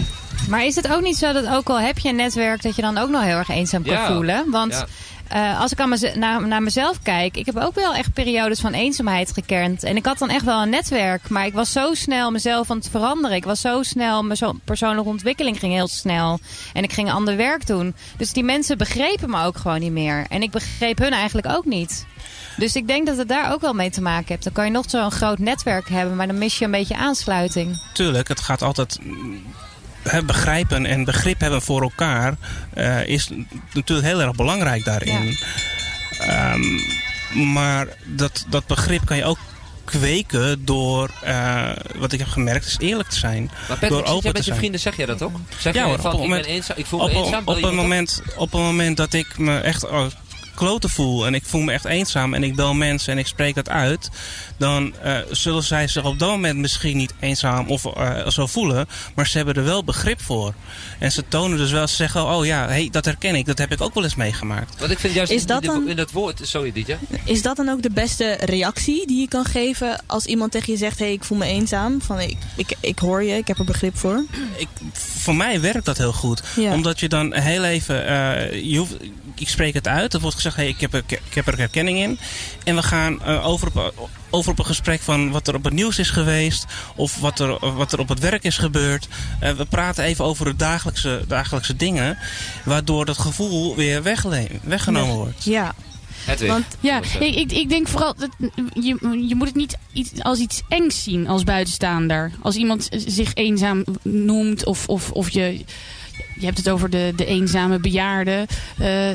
F: Maar is het ook niet zo dat ook al heb je een netwerk dat je dan ook nog heel erg eenzaam kan
A: Ja.
F: voelen? Want
A: Ja.
F: Eh, als ik aan naar, mezelf kijk, ik heb ook wel echt periodes van eenzaamheid gekend. En ik had dan echt wel een netwerk, maar ik was zo snel mezelf aan het veranderen. Ik was zo snel, mijn persoonlijke ontwikkeling ging heel snel. En ik ging ander werk doen. Dus die mensen begrepen me ook gewoon niet meer. En ik begreep hun eigenlijk ook niet. Dus ik denk dat het daar ook wel mee te maken heeft. Dan kan je nog zo'n groot netwerk hebben, maar dan mis je een beetje aansluiting.
E: Tuurlijk, het gaat altijd. Begrijpen en begrip hebben voor elkaar eh, is natuurlijk heel erg belangrijk daarin. Ehm, maar dat, dat begrip kan je ook kweken door, eh, wat ik heb gemerkt, is eerlijk te zijn.
A: Maar Patrick,
E: Door open
A: jij met je vrienden, zeg jij dat ook? Zeg
E: Ja hoor,
A: van,
E: op
A: ik ben eenzaam, ik voel
E: Op,
A: me eenzaam?
E: op,
A: je
E: een moment, op een moment dat ik me echt oh, kloten voel en ik voel me echt eenzaam en ik bel mensen en ik spreek dat uit, dan eh, zullen zij zich op dat moment misschien niet eenzaam of eh, zo voelen, maar ze hebben er wel begrip voor. En ze tonen dus wel, ze zeggen, oh ja, hey, dat herken ik, dat heb ik ook wel eens meegemaakt.
A: Want ik vind juist
C: Is dat
A: in-
C: dan-
A: in dat woord, sorry Dietje.
C: Is dat dan ook de beste reactie die je kan geven als iemand tegen je zegt: hé, hey, ik voel me eenzaam? Van ik, ik, ik hoor je, ik heb er begrip voor.
E: Ik, voor mij werkt dat heel goed.
C: Ja.
E: Omdat je dan heel even, eh, je hoeft, ik spreek het uit. Er wordt gezegd, hey, ik, heb er, ik heb er herkenning in. En we gaan eh, over, op, over op een gesprek van wat er op het nieuws is geweest. Of wat er, wat er op het werk is gebeurd. Eh, we praten even over de dagelijkse, dagelijkse dingen. Waardoor dat gevoel weer weggenomen wordt.
C: Ja,
A: Hedwig.
C: Want-
H: Ja, ik, ik, ik denk vooral dat je, je moet het niet iets, als iets engs zien als buitenstaander. Als iemand zich eenzaam noemt of, of, of je, je hebt het over de, de eenzame bejaarde. eh,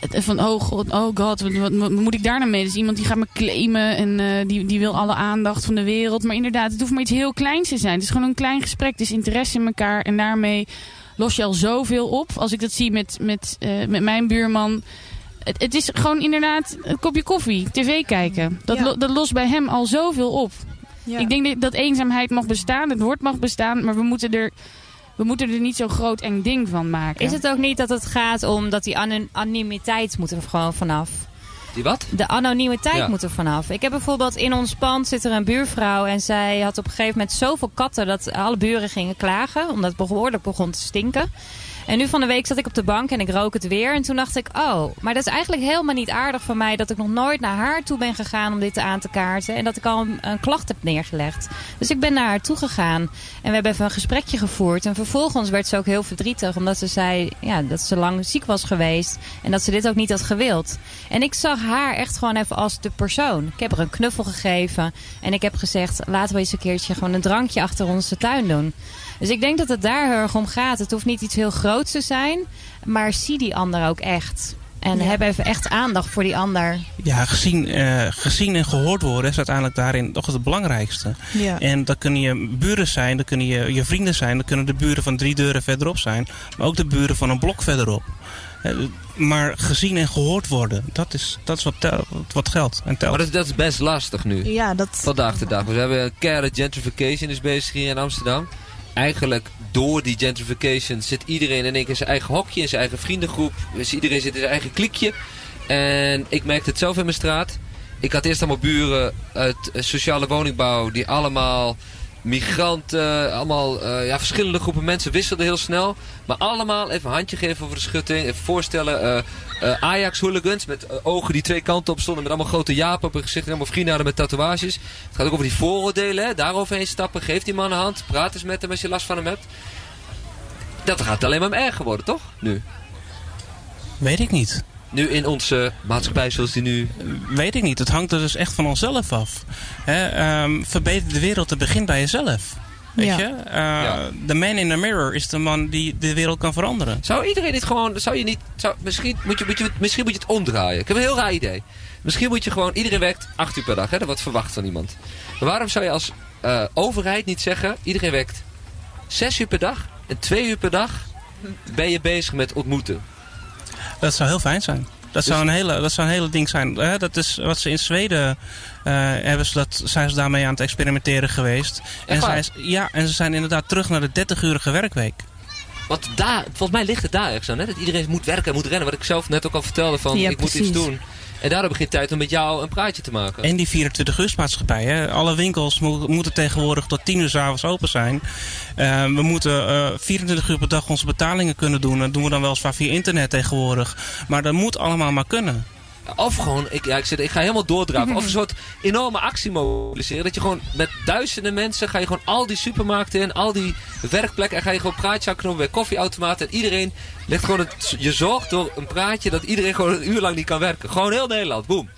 H: van oh god, oh god wat, wat- wat moet ik daar nou mee? Dus iemand die gaat me claimen en eh, die, die wil alle aandacht van de wereld. Maar inderdaad, het hoeft maar iets heel kleins te zijn. Het is gewoon een klein gesprek, het is interesse in elkaar en daarmee los je al zoveel op. Als ik dat zie met, met, eh, met mijn buurman. Het, het is gewoon inderdaad een kopje koffie, tv kijken. Dat,
C: Ja.
H: lo- dat lost bij hem al zoveel op.
C: ja.
H: Ik denk dat, dat eenzaamheid mag bestaan, het woord mag bestaan, maar we moeten er, we moeten er niet zo'n groot eng ding van maken.
F: Is het ook niet dat het gaat om dat die anon- anonimiteit moet er gewoon vanaf?
A: Die wat?
F: De anonimiteit
A: Ja.
F: moet er vanaf. Ik heb bijvoorbeeld in ons pand zit er een buurvrouw en zij had op een gegeven moment zoveel katten dat alle buren gingen klagen, omdat het behoorlijk begon te stinken. En nu van de week zat ik op de bank en ik rook het weer. En toen dacht ik, oh, maar dat is eigenlijk helemaal niet aardig van mij dat ik nog nooit naar haar toe ben gegaan om dit aan te kaarten. En dat ik al een, klacht heb neergelegd. Dus ik ben naar haar toe gegaan en we hebben even een gesprekje gevoerd. En vervolgens werd ze ook heel verdrietig omdat ze zei ja, dat ze lang ziek was geweest. En dat ze dit ook niet had gewild. En ik zag haar echt gewoon even als de persoon. Ik heb haar een knuffel gegeven. En ik heb gezegd, laten we eens een keertje gewoon een drankje achter onze tuin doen. Dus ik denk dat het daar heel erg om gaat. Het hoeft niet iets heel groots te zijn. Maar zie die ander ook echt. En
C: Ja.
F: heb even echt aandacht voor die ander.
E: Ja, gezien, eh, gezien en gehoord worden is uiteindelijk daarin toch het belangrijkste.
C: ja.
E: En dat kunnen je buren zijn, dat kunnen je, je vrienden zijn, dat kunnen de buren van drie deuren verderop zijn, maar ook de buren van een blok verderop. Eh, Maar gezien en gehoord worden, dat is, dat is wat, tel- wat geldt en telt.
A: Maar dat, dat is best lastig nu.
C: ja, dat...
A: Vandaag de dag. We hebben een keiharde gentrification is bezig hier in Amsterdam. Eigenlijk door die gentrification zit iedereen in één keer zijn eigen hokje, in zijn eigen vriendengroep. Dus iedereen zit in zijn eigen kliekje. En ik merkte het zelf in mijn straat. Ik had eerst allemaal buren uit eh, sociale woningbouw die allemaal migranten, allemaal eh, ja, verschillende groepen mensen wisselden heel snel. Maar allemaal even een handje geven over de schutting. Even voorstellen, eh, eh, Ajax hooligans met eh, ogen die twee kanten op stonden. Met allemaal grote japen op hun gezicht en allemaal vrienden met tatoeages. Het gaat ook over die vooroordelen, hè? daaroverheen stappen. Geef die man een hand, praat eens met hem als je last van hem hebt. Dat gaat alleen maar erger worden, toch? Nu.
E: Weet ik niet.
A: Nu in onze maatschappij zoals die nu...
E: Weet ik niet. Het hangt er dus echt van onszelf af. Hè, ehm, verbeter de wereld, het begint bij jezelf. Weet
C: Ja.
E: je? Eh,
A: Ja.
E: De man in the mirror is de man die de wereld kan veranderen.
A: Zou iedereen dit gewoon... Zou je niet... Zou, misschien, moet je, moet je, misschien moet je het omdraaien. Ik heb een heel raar idee. Misschien moet je gewoon... Iedereen werkt acht uur per dag. Hè? Dat wordt verwacht van iemand. Maar waarom zou je als eh, overheid niet zeggen... Iedereen werkt zes uur per dag. En twee uur per dag ben je bezig met ontmoeten.
E: Dat zou heel fijn zijn. Dat, zou, een hele, dat zou een hele ding zijn. Hè, dat is wat ze in Zweden eh, hebben ze dat, zijn ze daarmee aan het experimenteren geweest. En, ja, en ze zijn inderdaad terug naar de 30-urige werkweek.
A: Want daar, volgens mij ligt het daar ergens aan. Hè? Dat iedereen moet werken en moet rennen. Wat ik zelf net ook al vertelde. Van,
C: Ja,
A: ik moet iets doen. En daardoor begint tijd om met jou een praatje te maken.
E: En die 24 uursmaatschappij. Hè. Alle winkels mo- moeten tegenwoordig tot 10 uur 's avonds open zijn. Eh, we moeten eh, 24 uur per dag onze betalingen kunnen doen. Dat doen we dan weliswaar via internet tegenwoordig. Maar dat moet allemaal maar kunnen.
A: Of gewoon, ik, ja, ik, zit, ik ga helemaal doordraven. Of een soort enorme actie mobiliseren. Dat je gewoon met duizenden mensen ga je gewoon al die supermarkten in, al die werkplekken. En ga je gewoon praatjes knopen bij koffieautomaten. En iedereen legt gewoon het, je zorgt door een praatje dat iedereen gewoon een uur lang niet kan werken. Gewoon heel Nederland, boom.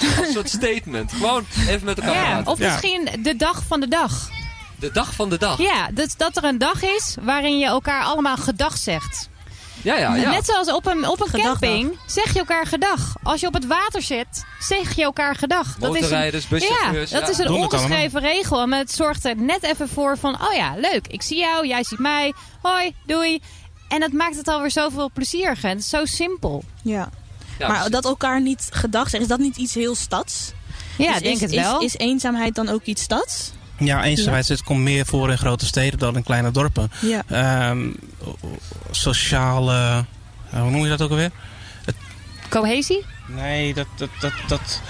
A: Als een soort statement. Gewoon even met elkaar
F: Ja,
A: praten.
F: of
E: Ja.
F: misschien de dag van de dag.
A: De dag van de dag.
F: Ja, dat, dat er een dag is waarin je elkaar allemaal gedag zegt.
A: Ja, ja, ja.
F: Net zoals op een, op een
C: Gedagdag.
F: camping zeg je elkaar gedag. Als je op het water zit, zeg je elkaar gedag. Dat is een, ja, dat
A: ja.
F: is een ongeschreven regel. Maar het zorgt er net even voor van, oh ja, leuk. Ik zie jou, jij ziet mij. Hoi, doei. En dat maakt het alweer zoveel plezieriger. En het is zo simpel.
C: Ja.
A: Ja,
C: maar
A: precies.
C: dat elkaar niet gedag zeggen, is dat niet iets heel stads?
F: Ja,
C: Dus
F: denk
C: is,
F: het
C: is-
F: wel.
C: Is, eenzaamheid dan ook iets stads?
E: Ja, eenzaamheid het komt meer voor in grote steden dan in kleine dorpen.
C: Ja.
E: Ehm, sociale... eh, hoe noem je dat ook alweer?
F: Cohesie?
E: Nee, dat... dat, dat, dat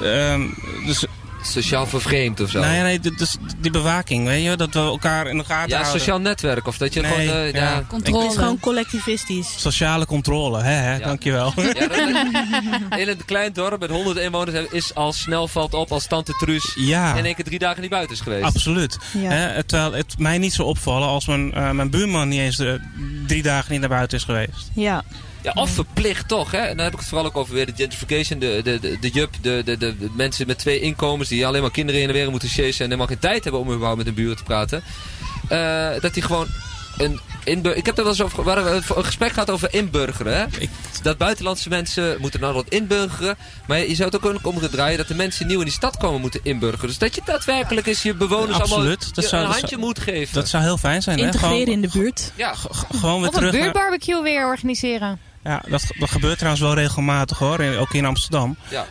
E: ehm, dus
A: sociaal vervreemd of zo.
E: Nee, nee, is die bewaking, weet je, dat we elkaar in de gaten
A: ja,
E: houden.
A: sociaal netwerk. Of dat je
E: Nee,
A: gewoon... eh,
E: ja.
A: ja.
C: Het is
H: Controle.
C: gewoon collectivistisch.
E: Sociale controle, hè, hè,
A: Ja.
E: dankjewel.
A: Ja, in een klein dorp met 100 inwoners is al snel valt op als tante Truus
E: Ja,
A: in één keer drie dagen niet buiten is geweest.
E: absoluut.
C: Ja.
E: Hè, terwijl het mij niet zo opvallen als mijn, eh, mijn buurman niet eens de, drie dagen niet naar buiten is geweest.
C: Ja.
A: Ja, of verplicht toch, hè? En dan heb ik het vooral ook over weer de gentrification, de, de, de, de jup, de, de, de, de mensen met twee inkomens die alleen maar kinderen in de weer moeten chasen en helemaal geen tijd hebben om überhaupt met hun buren te praten. Eh, dat die gewoon een inbur Ik heb er wel eens over, waar we een gesprek gehad over inburgeren, hè?
E: Ik-
A: Dat buitenlandse mensen moeten nou wat inburgeren. Maar je zou het ook kunnen omgedraaien dat de mensen nieuw in die stad komen moeten inburgeren. Dus dat je daadwerkelijk eens je bewoners
E: Absoluut.
A: allemaal
E: Dat
A: je
E: zou-
A: een
E: dat
A: handje
E: zou-
A: moet geven.
E: Dat zou heel fijn zijn, hè?
C: Integreren
E: Gewoon,
C: in de buurt.
A: ja,
E: g- g- gewoon weer
F: Of een
E: terug naar...
F: buurtbarbecue weer organiseren.
E: Ja, dat, dat gebeurt trouwens wel regelmatig hoor, in- ook in Amsterdam.
A: ja.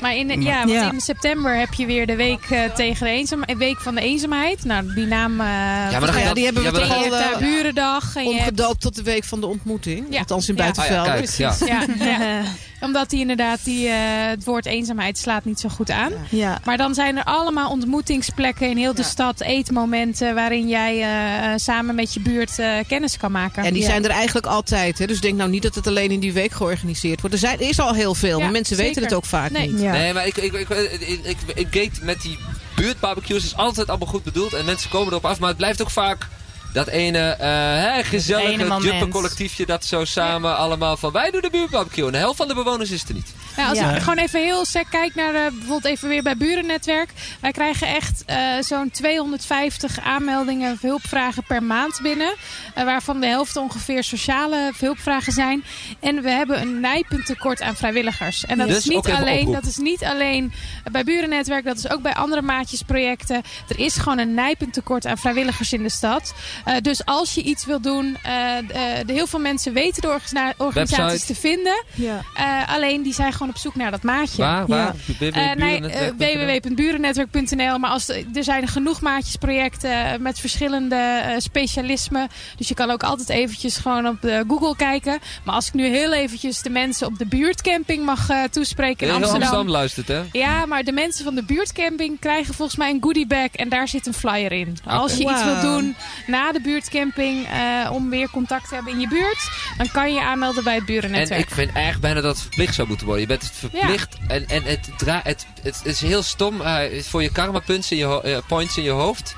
G: Maar in, ja, want
C: Ja.
G: in september heb je weer de week, eh, tegen de eenzaam, eh, week van de eenzaamheid. Nou, die naam... eh
A: maar dan je
D: ja, die hebben we
A: maar
D: toch al eh,
G: daar burendag. En je hebt,
D: omgedoopt tot de week van de ontmoeting.
G: Ja.
D: Althans in
G: Ja.
D: Buitenveld.
A: Ah ja, kijk, ja.
G: Omdat die inderdaad, die, eh, het woord eenzaamheid slaat niet zo goed aan.
C: Ja.
G: Maar dan zijn er allemaal ontmoetingsplekken in heel de
D: Ja.
G: stad. Eetmomenten waarin jij eh, eh, samen met je buurt eh, kennis kan maken.
D: En die
C: Ja.
D: zijn er eigenlijk altijd. Hè? Dus denk nou niet dat het alleen in die week georganiseerd wordt. Er, zijn, er is al heel veel,
G: Ja,
D: maar mensen
G: zeker.
D: weten het ook vaak
G: Nee.
D: niet.
C: Ja.
A: Nee, maar ik, ik, ik, ik, ik, ik weet met die buurtbarbecues is altijd allemaal goed bedoeld. En mensen komen erop af. Maar het blijft ook vaak dat ene
F: ene
A: gezellige juppencollectiefje dat zo samen allemaal van wij doen de buurtbarbecue. En de helft van de bewoners is er niet.
G: Nou, als
C: Ja.
G: ik gewoon even heel sec kijk naar, eh, bijvoorbeeld even weer bij Burennetwerk. Wij krijgen echt eh, zo'n 250 aanmeldingen of hulpvragen per maand binnen. eh, waarvan de helft ongeveer sociale hulpvragen zijn. En we hebben een nijpend tekort aan vrijwilligers. En dat,
A: Dus
G: is, niet
A: ook even
G: alleen, dat is niet alleen bij Burennetwerk, dat is ook bij andere maatjesprojecten. Er is gewoon een nijpend tekort aan vrijwilligers in de stad. Eh, dus als je iets wil doen, eh, de, de- heel veel mensen weten de organisa- organisaties
A: Website.
G: te vinden.
C: Ja.
G: Eh, alleen die zijn gewoon op zoek naar dat maatje.
A: Waar? Waar?
G: Eh, nee, eh, www.burennetwerk.nl. Maar als, er zijn genoeg maatjesprojecten eh, met verschillende eh, specialismen. Dus je kan ook altijd eventjes gewoon op eh, Google kijken. Maar als ik nu heel eventjes de mensen op de buurtcamping mag eh, toespreken in
A: Heel
G: Amsterdam.
A: Amsterdam luistert, hè?
G: Ja, maar de mensen van de buurtcamping krijgen volgens mij een goodiebag en daar zit een flyer in. Als je iets wilt doen na de buurtcamping eh, om weer contact te hebben in je buurt, dan kan je je aanmelden bij het
A: En
G: burennetwerk.
A: ik vind eigenlijk bijna dat het verplicht zou moeten worden. Het verplicht en, en het, dra het, het, is heel stom. eh, voor je karma points in je, eh, points in je hoofd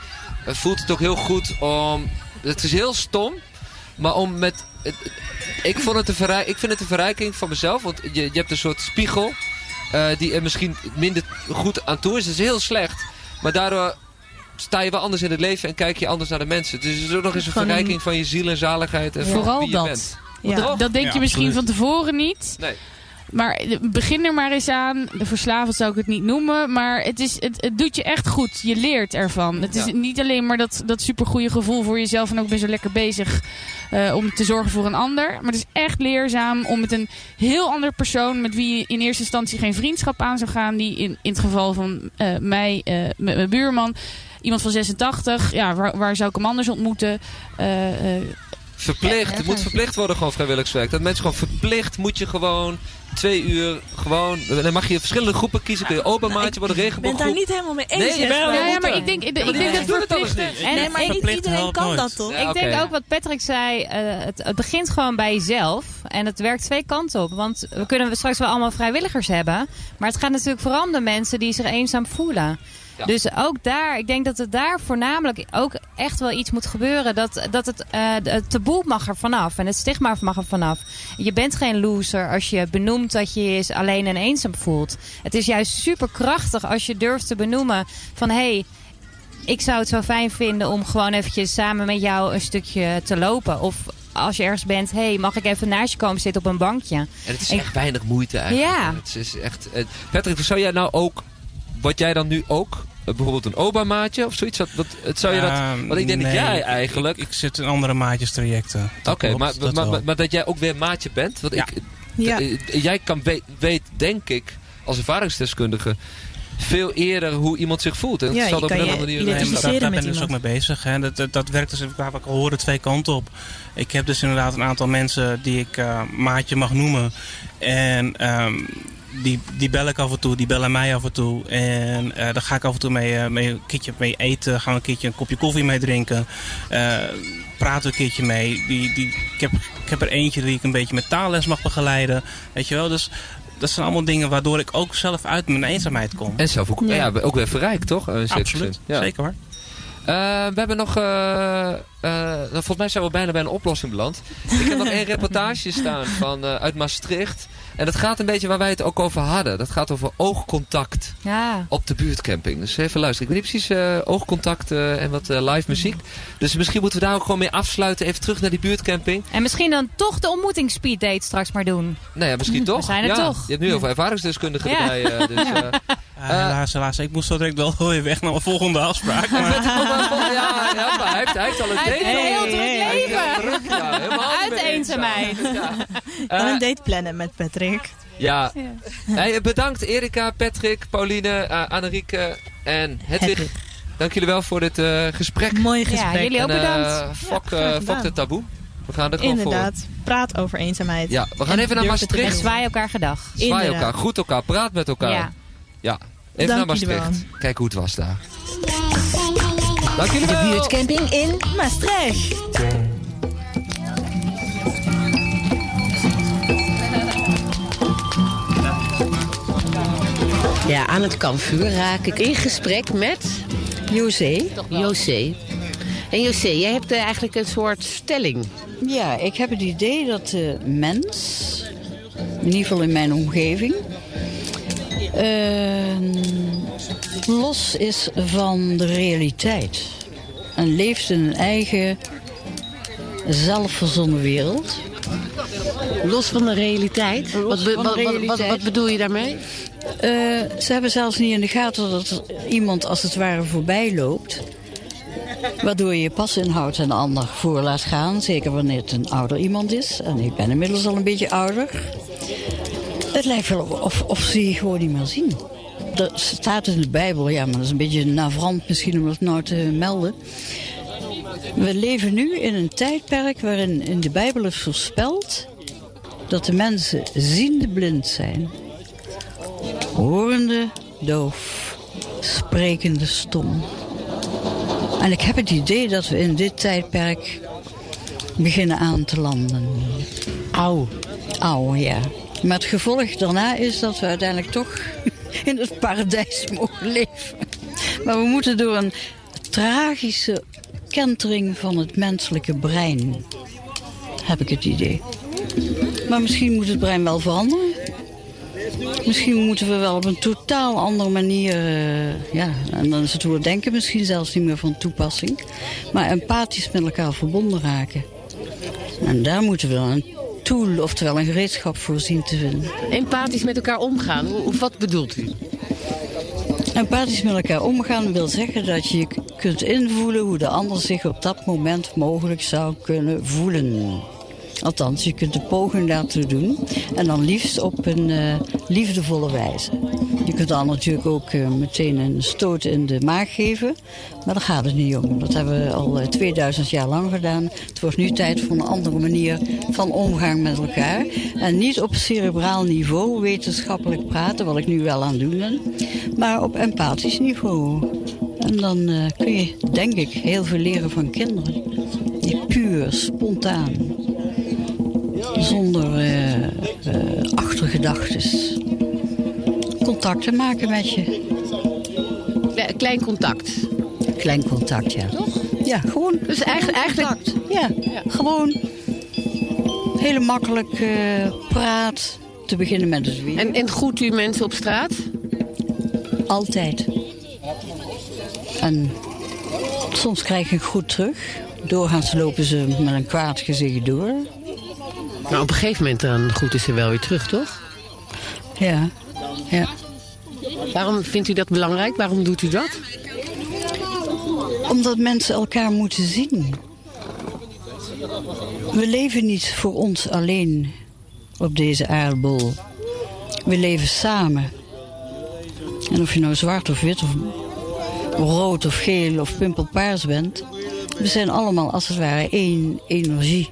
A: eh, voelt het ook heel goed om... Het is heel stom, maar om met... ik, vond het een verrij, ik vind het een verrijking van mezelf. Want je, je hebt een soort spiegel eh, die er misschien minder goed aan toe is. Dat is heel slecht. Maar daardoor sta je wel anders in het leven en kijk je anders naar de mensen. Dus het is ook nog eens een
C: Gewoon
A: verrijking van je ziel en zaligheid. En van
H: Vooral
A: wie je
H: dat.
A: bent.
C: Ja.
H: Dat, denk
E: Ja,
H: je misschien van tevoren niet.
A: Nee.
H: Maar eh, begin er maar eens aan. De verslavend zou ik het niet noemen. Maar het, is, het, het doet je echt goed. Je leert ervan. Het is
A: Ja.
H: niet alleen maar dat, dat supergoeie gevoel voor jezelf. En ook ben je zo lekker bezig eh, om te zorgen voor een ander. Maar het is echt leerzaam om met een heel ander persoon... met wie je in eerste instantie geen vriendschap aan zou gaan... die in, in het geval van eh, mij, eh, met mijn buurman... Iemand van 86, ja, waar, waar zou ik hem anders ontmoeten? Eh, eh,
A: Verplicht. Het moet verplicht worden gewoon vrijwilligerswerk. Dat mensen gewoon verplicht moet je gewoon twee uur gewoon... Dan mag je verschillende groepen kiezen. Kun je open maatje worden,
C: Ik ben het daar niet helemaal mee eens.
A: Nee,
H: ja, ja, maar ik denk, ik, denk dat
A: doen het anders
H: verplichten-
C: nee, maar niet iedereen kan
E: nooit.
C: dat toch?
A: Ja,
F: ik denk ook wat Patrick zei, eh, het, het begint gewoon bij jezelf. En het werkt twee kanten op. Want we kunnen straks wel allemaal vrijwilligers hebben. Maar het gaat natuurlijk vooral om de mensen die zich eenzaam voelen.
A: Ja.
F: Dus ook daar, ik denk dat het daar voornamelijk ook echt wel iets moet gebeuren. Dat, dat het, eh, het taboe mag er vanaf en het stigma mag er vanaf. Je bent geen loser als je benoemt dat je je alleen en eenzaam voelt. Het is juist super krachtig als je durft te benoemen van hé, hey, ik zou het zo fijn vinden om gewoon eventjes samen met jou een stukje te lopen. Of als je ergens bent, hé, hey, mag ik even naast je komen zitten op een bankje?
A: En het is
F: Ik-
A: echt weinig moeite eigenlijk.
F: Ja.
A: Het is echt... eh, Patrick, zou jij nou ook... Wat jij dan nu ook... eh, bijvoorbeeld een Oba-maatje of zoiets? Dat, dat, het zou je dat... Want ik denk dat jij eigenlijk...
E: Ik, ik zit in andere maatjestrajecten. Dat
A: Oké, maar,
E: dat
A: maar, maar, maar dat jij ook weer maatje bent. Want
E: Ja.
A: ik,
C: Ja.
A: eh, jij kan weet, weet, denk ik, als ervaringsdeskundige... veel eerder hoe iemand zich voelt. En
C: Ja,
A: zal
C: je
A: op een andere manier...
C: Identificeren
E: daar, ben ik dus ook mee bezig. Hè. Dat, dat, dat werkt dus, waar ik al hoorde, twee kanten op. Ik heb dus inderdaad een aantal mensen die ik eh, maatje mag noemen. En ehm, die, die bel ik af en toe, die bellen mij af en toe. En uh, daar ga ik af en toe mee, uh, mee, een keertje mee eten. Gaan we een keertje een kopje koffie mee drinken. Uh, praten een keertje mee. Die, die, ik, heb, ik heb er eentje die ik een beetje met taalles mag begeleiden. Weet je wel, dus dat zijn allemaal dingen waardoor ik ook zelf uit mijn eenzaamheid kom.
A: En zelf ook, ja. ja ook weer verrijkt, toch?
E: Absoluut, ja. zeker hoor.
A: Uh, we hebben nog, uh, uh, volgens mij zijn we bijna bij een oplossing beland. Ik heb nog één reportage staan van, uit Maastricht. En dat gaat een beetje waar wij het ook over hadden. Dat gaat over oogcontact
F: ja.
A: op de buurtcamping. Dus even luisteren. Ik weet niet precies oogcontact en wat live muziek. Dus misschien moeten we daar ook gewoon mee afsluiten. Even terug naar die buurtcamping.
F: En misschien dan toch de ontmoetingsspeeddate straks maar doen.
A: Nou ja, misschien toch.
F: We zijn er
A: ja.
F: toch.
A: Je hebt nu over ervaringsdeskundigen ja. erbij. dus,
E: Uh, helaas, helaas. Ik moest zo direct wel weer weg naar mijn volgende afspraak. Maar...
A: ja, ja, maar hij heeft, hij heeft al een date.
F: Hij heeft een heel druk leven.
A: Druk, ja, helemaal
F: Uit eenzaamheid.
C: Ja. Uh, een date plannen met Patrick.
A: Ja. Hey, bedankt Erika, Patrick, Pauline, uh, Annerieke en Hedwig. Hedwig. Dank jullie wel voor dit uh, gesprek.
C: Mooi gesprek.
F: Ja, jullie ook bedankt.
A: En, fuck, ja, fuck het taboe. We gaan er gewoon
C: Inderdaad.
A: voor.
C: Praat over eenzaamheid.
A: Ja, we gaan en even naar Maastricht.
F: En zwaai elkaar gedag.
A: Zwaai Inderdaad. elkaar, groet elkaar, praat met elkaar.
F: Ja.
A: Ja, even
C: Dank
A: naar Maastricht. Kijk hoe het was daar. Dank jullie
I: wel. De buurtcamping in
C: Maastricht.
B: Ja, aan het kampvuur raak ik in gesprek met
J: José.
B: José. En José, jij hebt uh, eigenlijk een soort stelling.
J: Ja, ik heb het idee dat de mens, in ieder geval in mijn omgeving, los is van de realiteit. En leeft in een eigen zelfverzonnen wereld.
B: Los van de realiteit? Wat, be, wat,
J: realiteit.
B: Wat, wat, bedoel je daarmee?
J: Uh, ze hebben zelfs niet in de gaten dat iemand als het ware voorbij loopt. Waardoor je je pas inhoudt en de ander voor laat gaan. Zeker wanneer het een ouder iemand is. En ik ben inmiddels al een beetje ouder. Het lijkt wel of, of ze je gewoon niet meer zien. Er staat in de Bijbel, ja, maar dat is een beetje navrant misschien om dat nou te melden. We leven nu in een tijdperk waarin in de Bijbel is voorspeld dat de mensen ziende blind zijn, horende doof, sprekende stom. En ik heb het idee dat we in dit tijdperk beginnen aan te landen.
B: Auw.
J: Auw, ja. Maar het gevolg daarna is dat we uiteindelijk toch in het paradijs mogen leven. Maar we moeten door een tragische kentering van het menselijke brein. Heb ik het idee. Maar misschien moet het brein wel veranderen. Misschien moeten we wel op een totaal andere manier... Uh, ja, en dan is het woord denken misschien zelfs niet meer van toepassing. Maar empathisch met elkaar verbonden raken. En daar moeten we dan een tool, oftewel een gereedschap voor zien te vinden.
B: Empathisch met elkaar omgaan, wat bedoelt u?
J: Empathisch met elkaar omgaan wil zeggen dat je kunt invoelen hoe de ander zich op dat moment mogelijk zou kunnen voelen. Althans, je kunt de poging laten doen. En dan liefst op een uh, liefdevolle wijze. Je kunt dan natuurlijk ook uh, meteen een stoot in de maag geven. Maar daar gaat het niet om. Dat hebben we al uh, 2000 jaar lang gedaan. Het wordt nu tijd voor een andere manier van omgang met elkaar. En niet op cerebraal niveau wetenschappelijk praten, wat ik nu wel aan het doen ben. Maar op empathisch niveau. En dan uh, kun je, denk ik, heel veel leren van kinderen. Die puur, spontaan zonder uh. Contacten maken met je.
B: Klein contact.
J: Klein contact, ja.
B: Toch?
J: Ja, gewoon.
B: Dus eigenlijk. eigenlijk
J: ja, ja, gewoon. Hele makkelijk uh, praat. Te beginnen met het weer.
B: En, en groet u mensen op straat?
J: Altijd. En soms krijg ik goed terug. Doorgaans lopen ze met een kwaad gezicht door.
B: Maar op een gegeven moment dan groeten ze wel weer terug, toch?
J: Ja, ja.
B: Waarom vindt u dat belangrijk? Waarom doet u dat?
J: Omdat mensen elkaar moeten zien. We leven niet voor ons alleen op deze aardbol. We leven samen. En of je nou zwart of wit of rood of geel of pimpelpaars bent... we zijn allemaal als het ware één energie.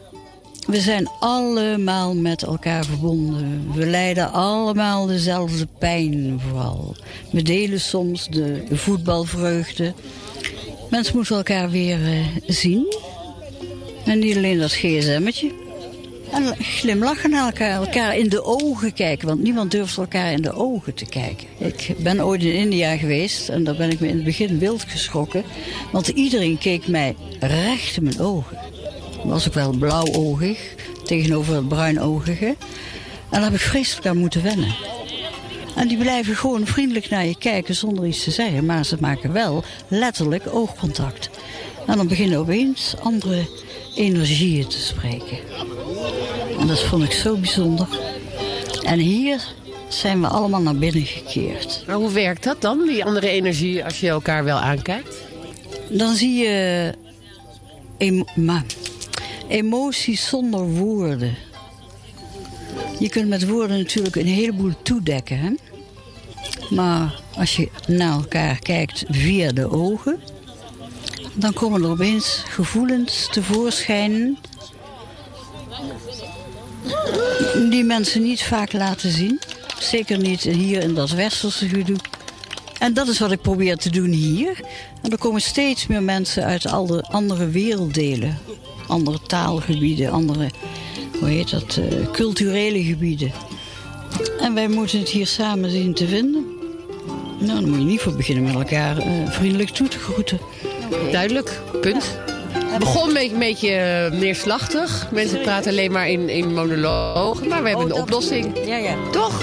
J: We zijn allemaal met elkaar verbonden. We lijden allemaal dezelfde pijn vooral. We delen soms de, de voetbalvreugde. Mensen moeten elkaar weer eh, zien. En niet alleen dat gsm'tje. En glimlachen naar elkaar, elkaar in de ogen kijken. Want niemand durft elkaar in de ogen te kijken. Ik ben ooit in India geweest en daar ben ik me in het begin wild geschrokken. Want iedereen keek mij recht in mijn ogen. Was ik wel blauwogig tegenover het bruinogige. En daar heb ik vreselijk aan moeten wennen. En die blijven gewoon vriendelijk naar je kijken zonder iets te zeggen. Maar ze maken wel letterlijk oogcontact. En dan beginnen opeens andere energieën te spreken. En dat vond ik zo bijzonder. En hier zijn we allemaal naar binnen gekeerd.
B: Maar hoe werkt dat dan, die andere energie, als je elkaar wel aankijkt?
J: Dan zie je maar, emoties zonder woorden. Je kunt met woorden natuurlijk een heleboel toedekken. Hè? Maar als je naar elkaar kijkt via de ogen... dan komen er opeens gevoelens tevoorschijn... die mensen niet vaak laten zien. Zeker niet hier in dat westerse gedoe. En dat is wat ik probeer te doen hier. En er komen steeds meer mensen uit alle andere werelddelen. Andere taalgebieden, andere, hoe heet dat, uh, culturele gebieden. En wij moeten het hier samen zien te vinden. Nou, dan moet je niet voor beginnen met elkaar uh, vriendelijk toe te groeten.
B: Duidelijk, punt. Het begon een beetje, uh, neerslachtig. Mensen praten alleen maar in, in monologen. Maar we hebben
J: Oh,
B: een oplossing.
J: Ja, ja.
B: Toch?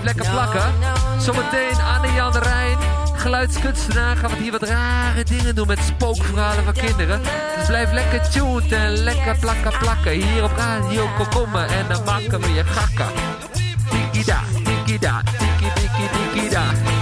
K: blijf lekker plakken. Zometeen Anne-Jan Rijn, geluidskunstenaar, we hier wat rare dingen doen met spookverhalen van kinderen. Dus blijf lekker tuned en lekker plakken plakken. Hier op Radio Kokomme en dan maken we je gakken. Tiki-da, tiki-da, tiki-tiki-tiki-da.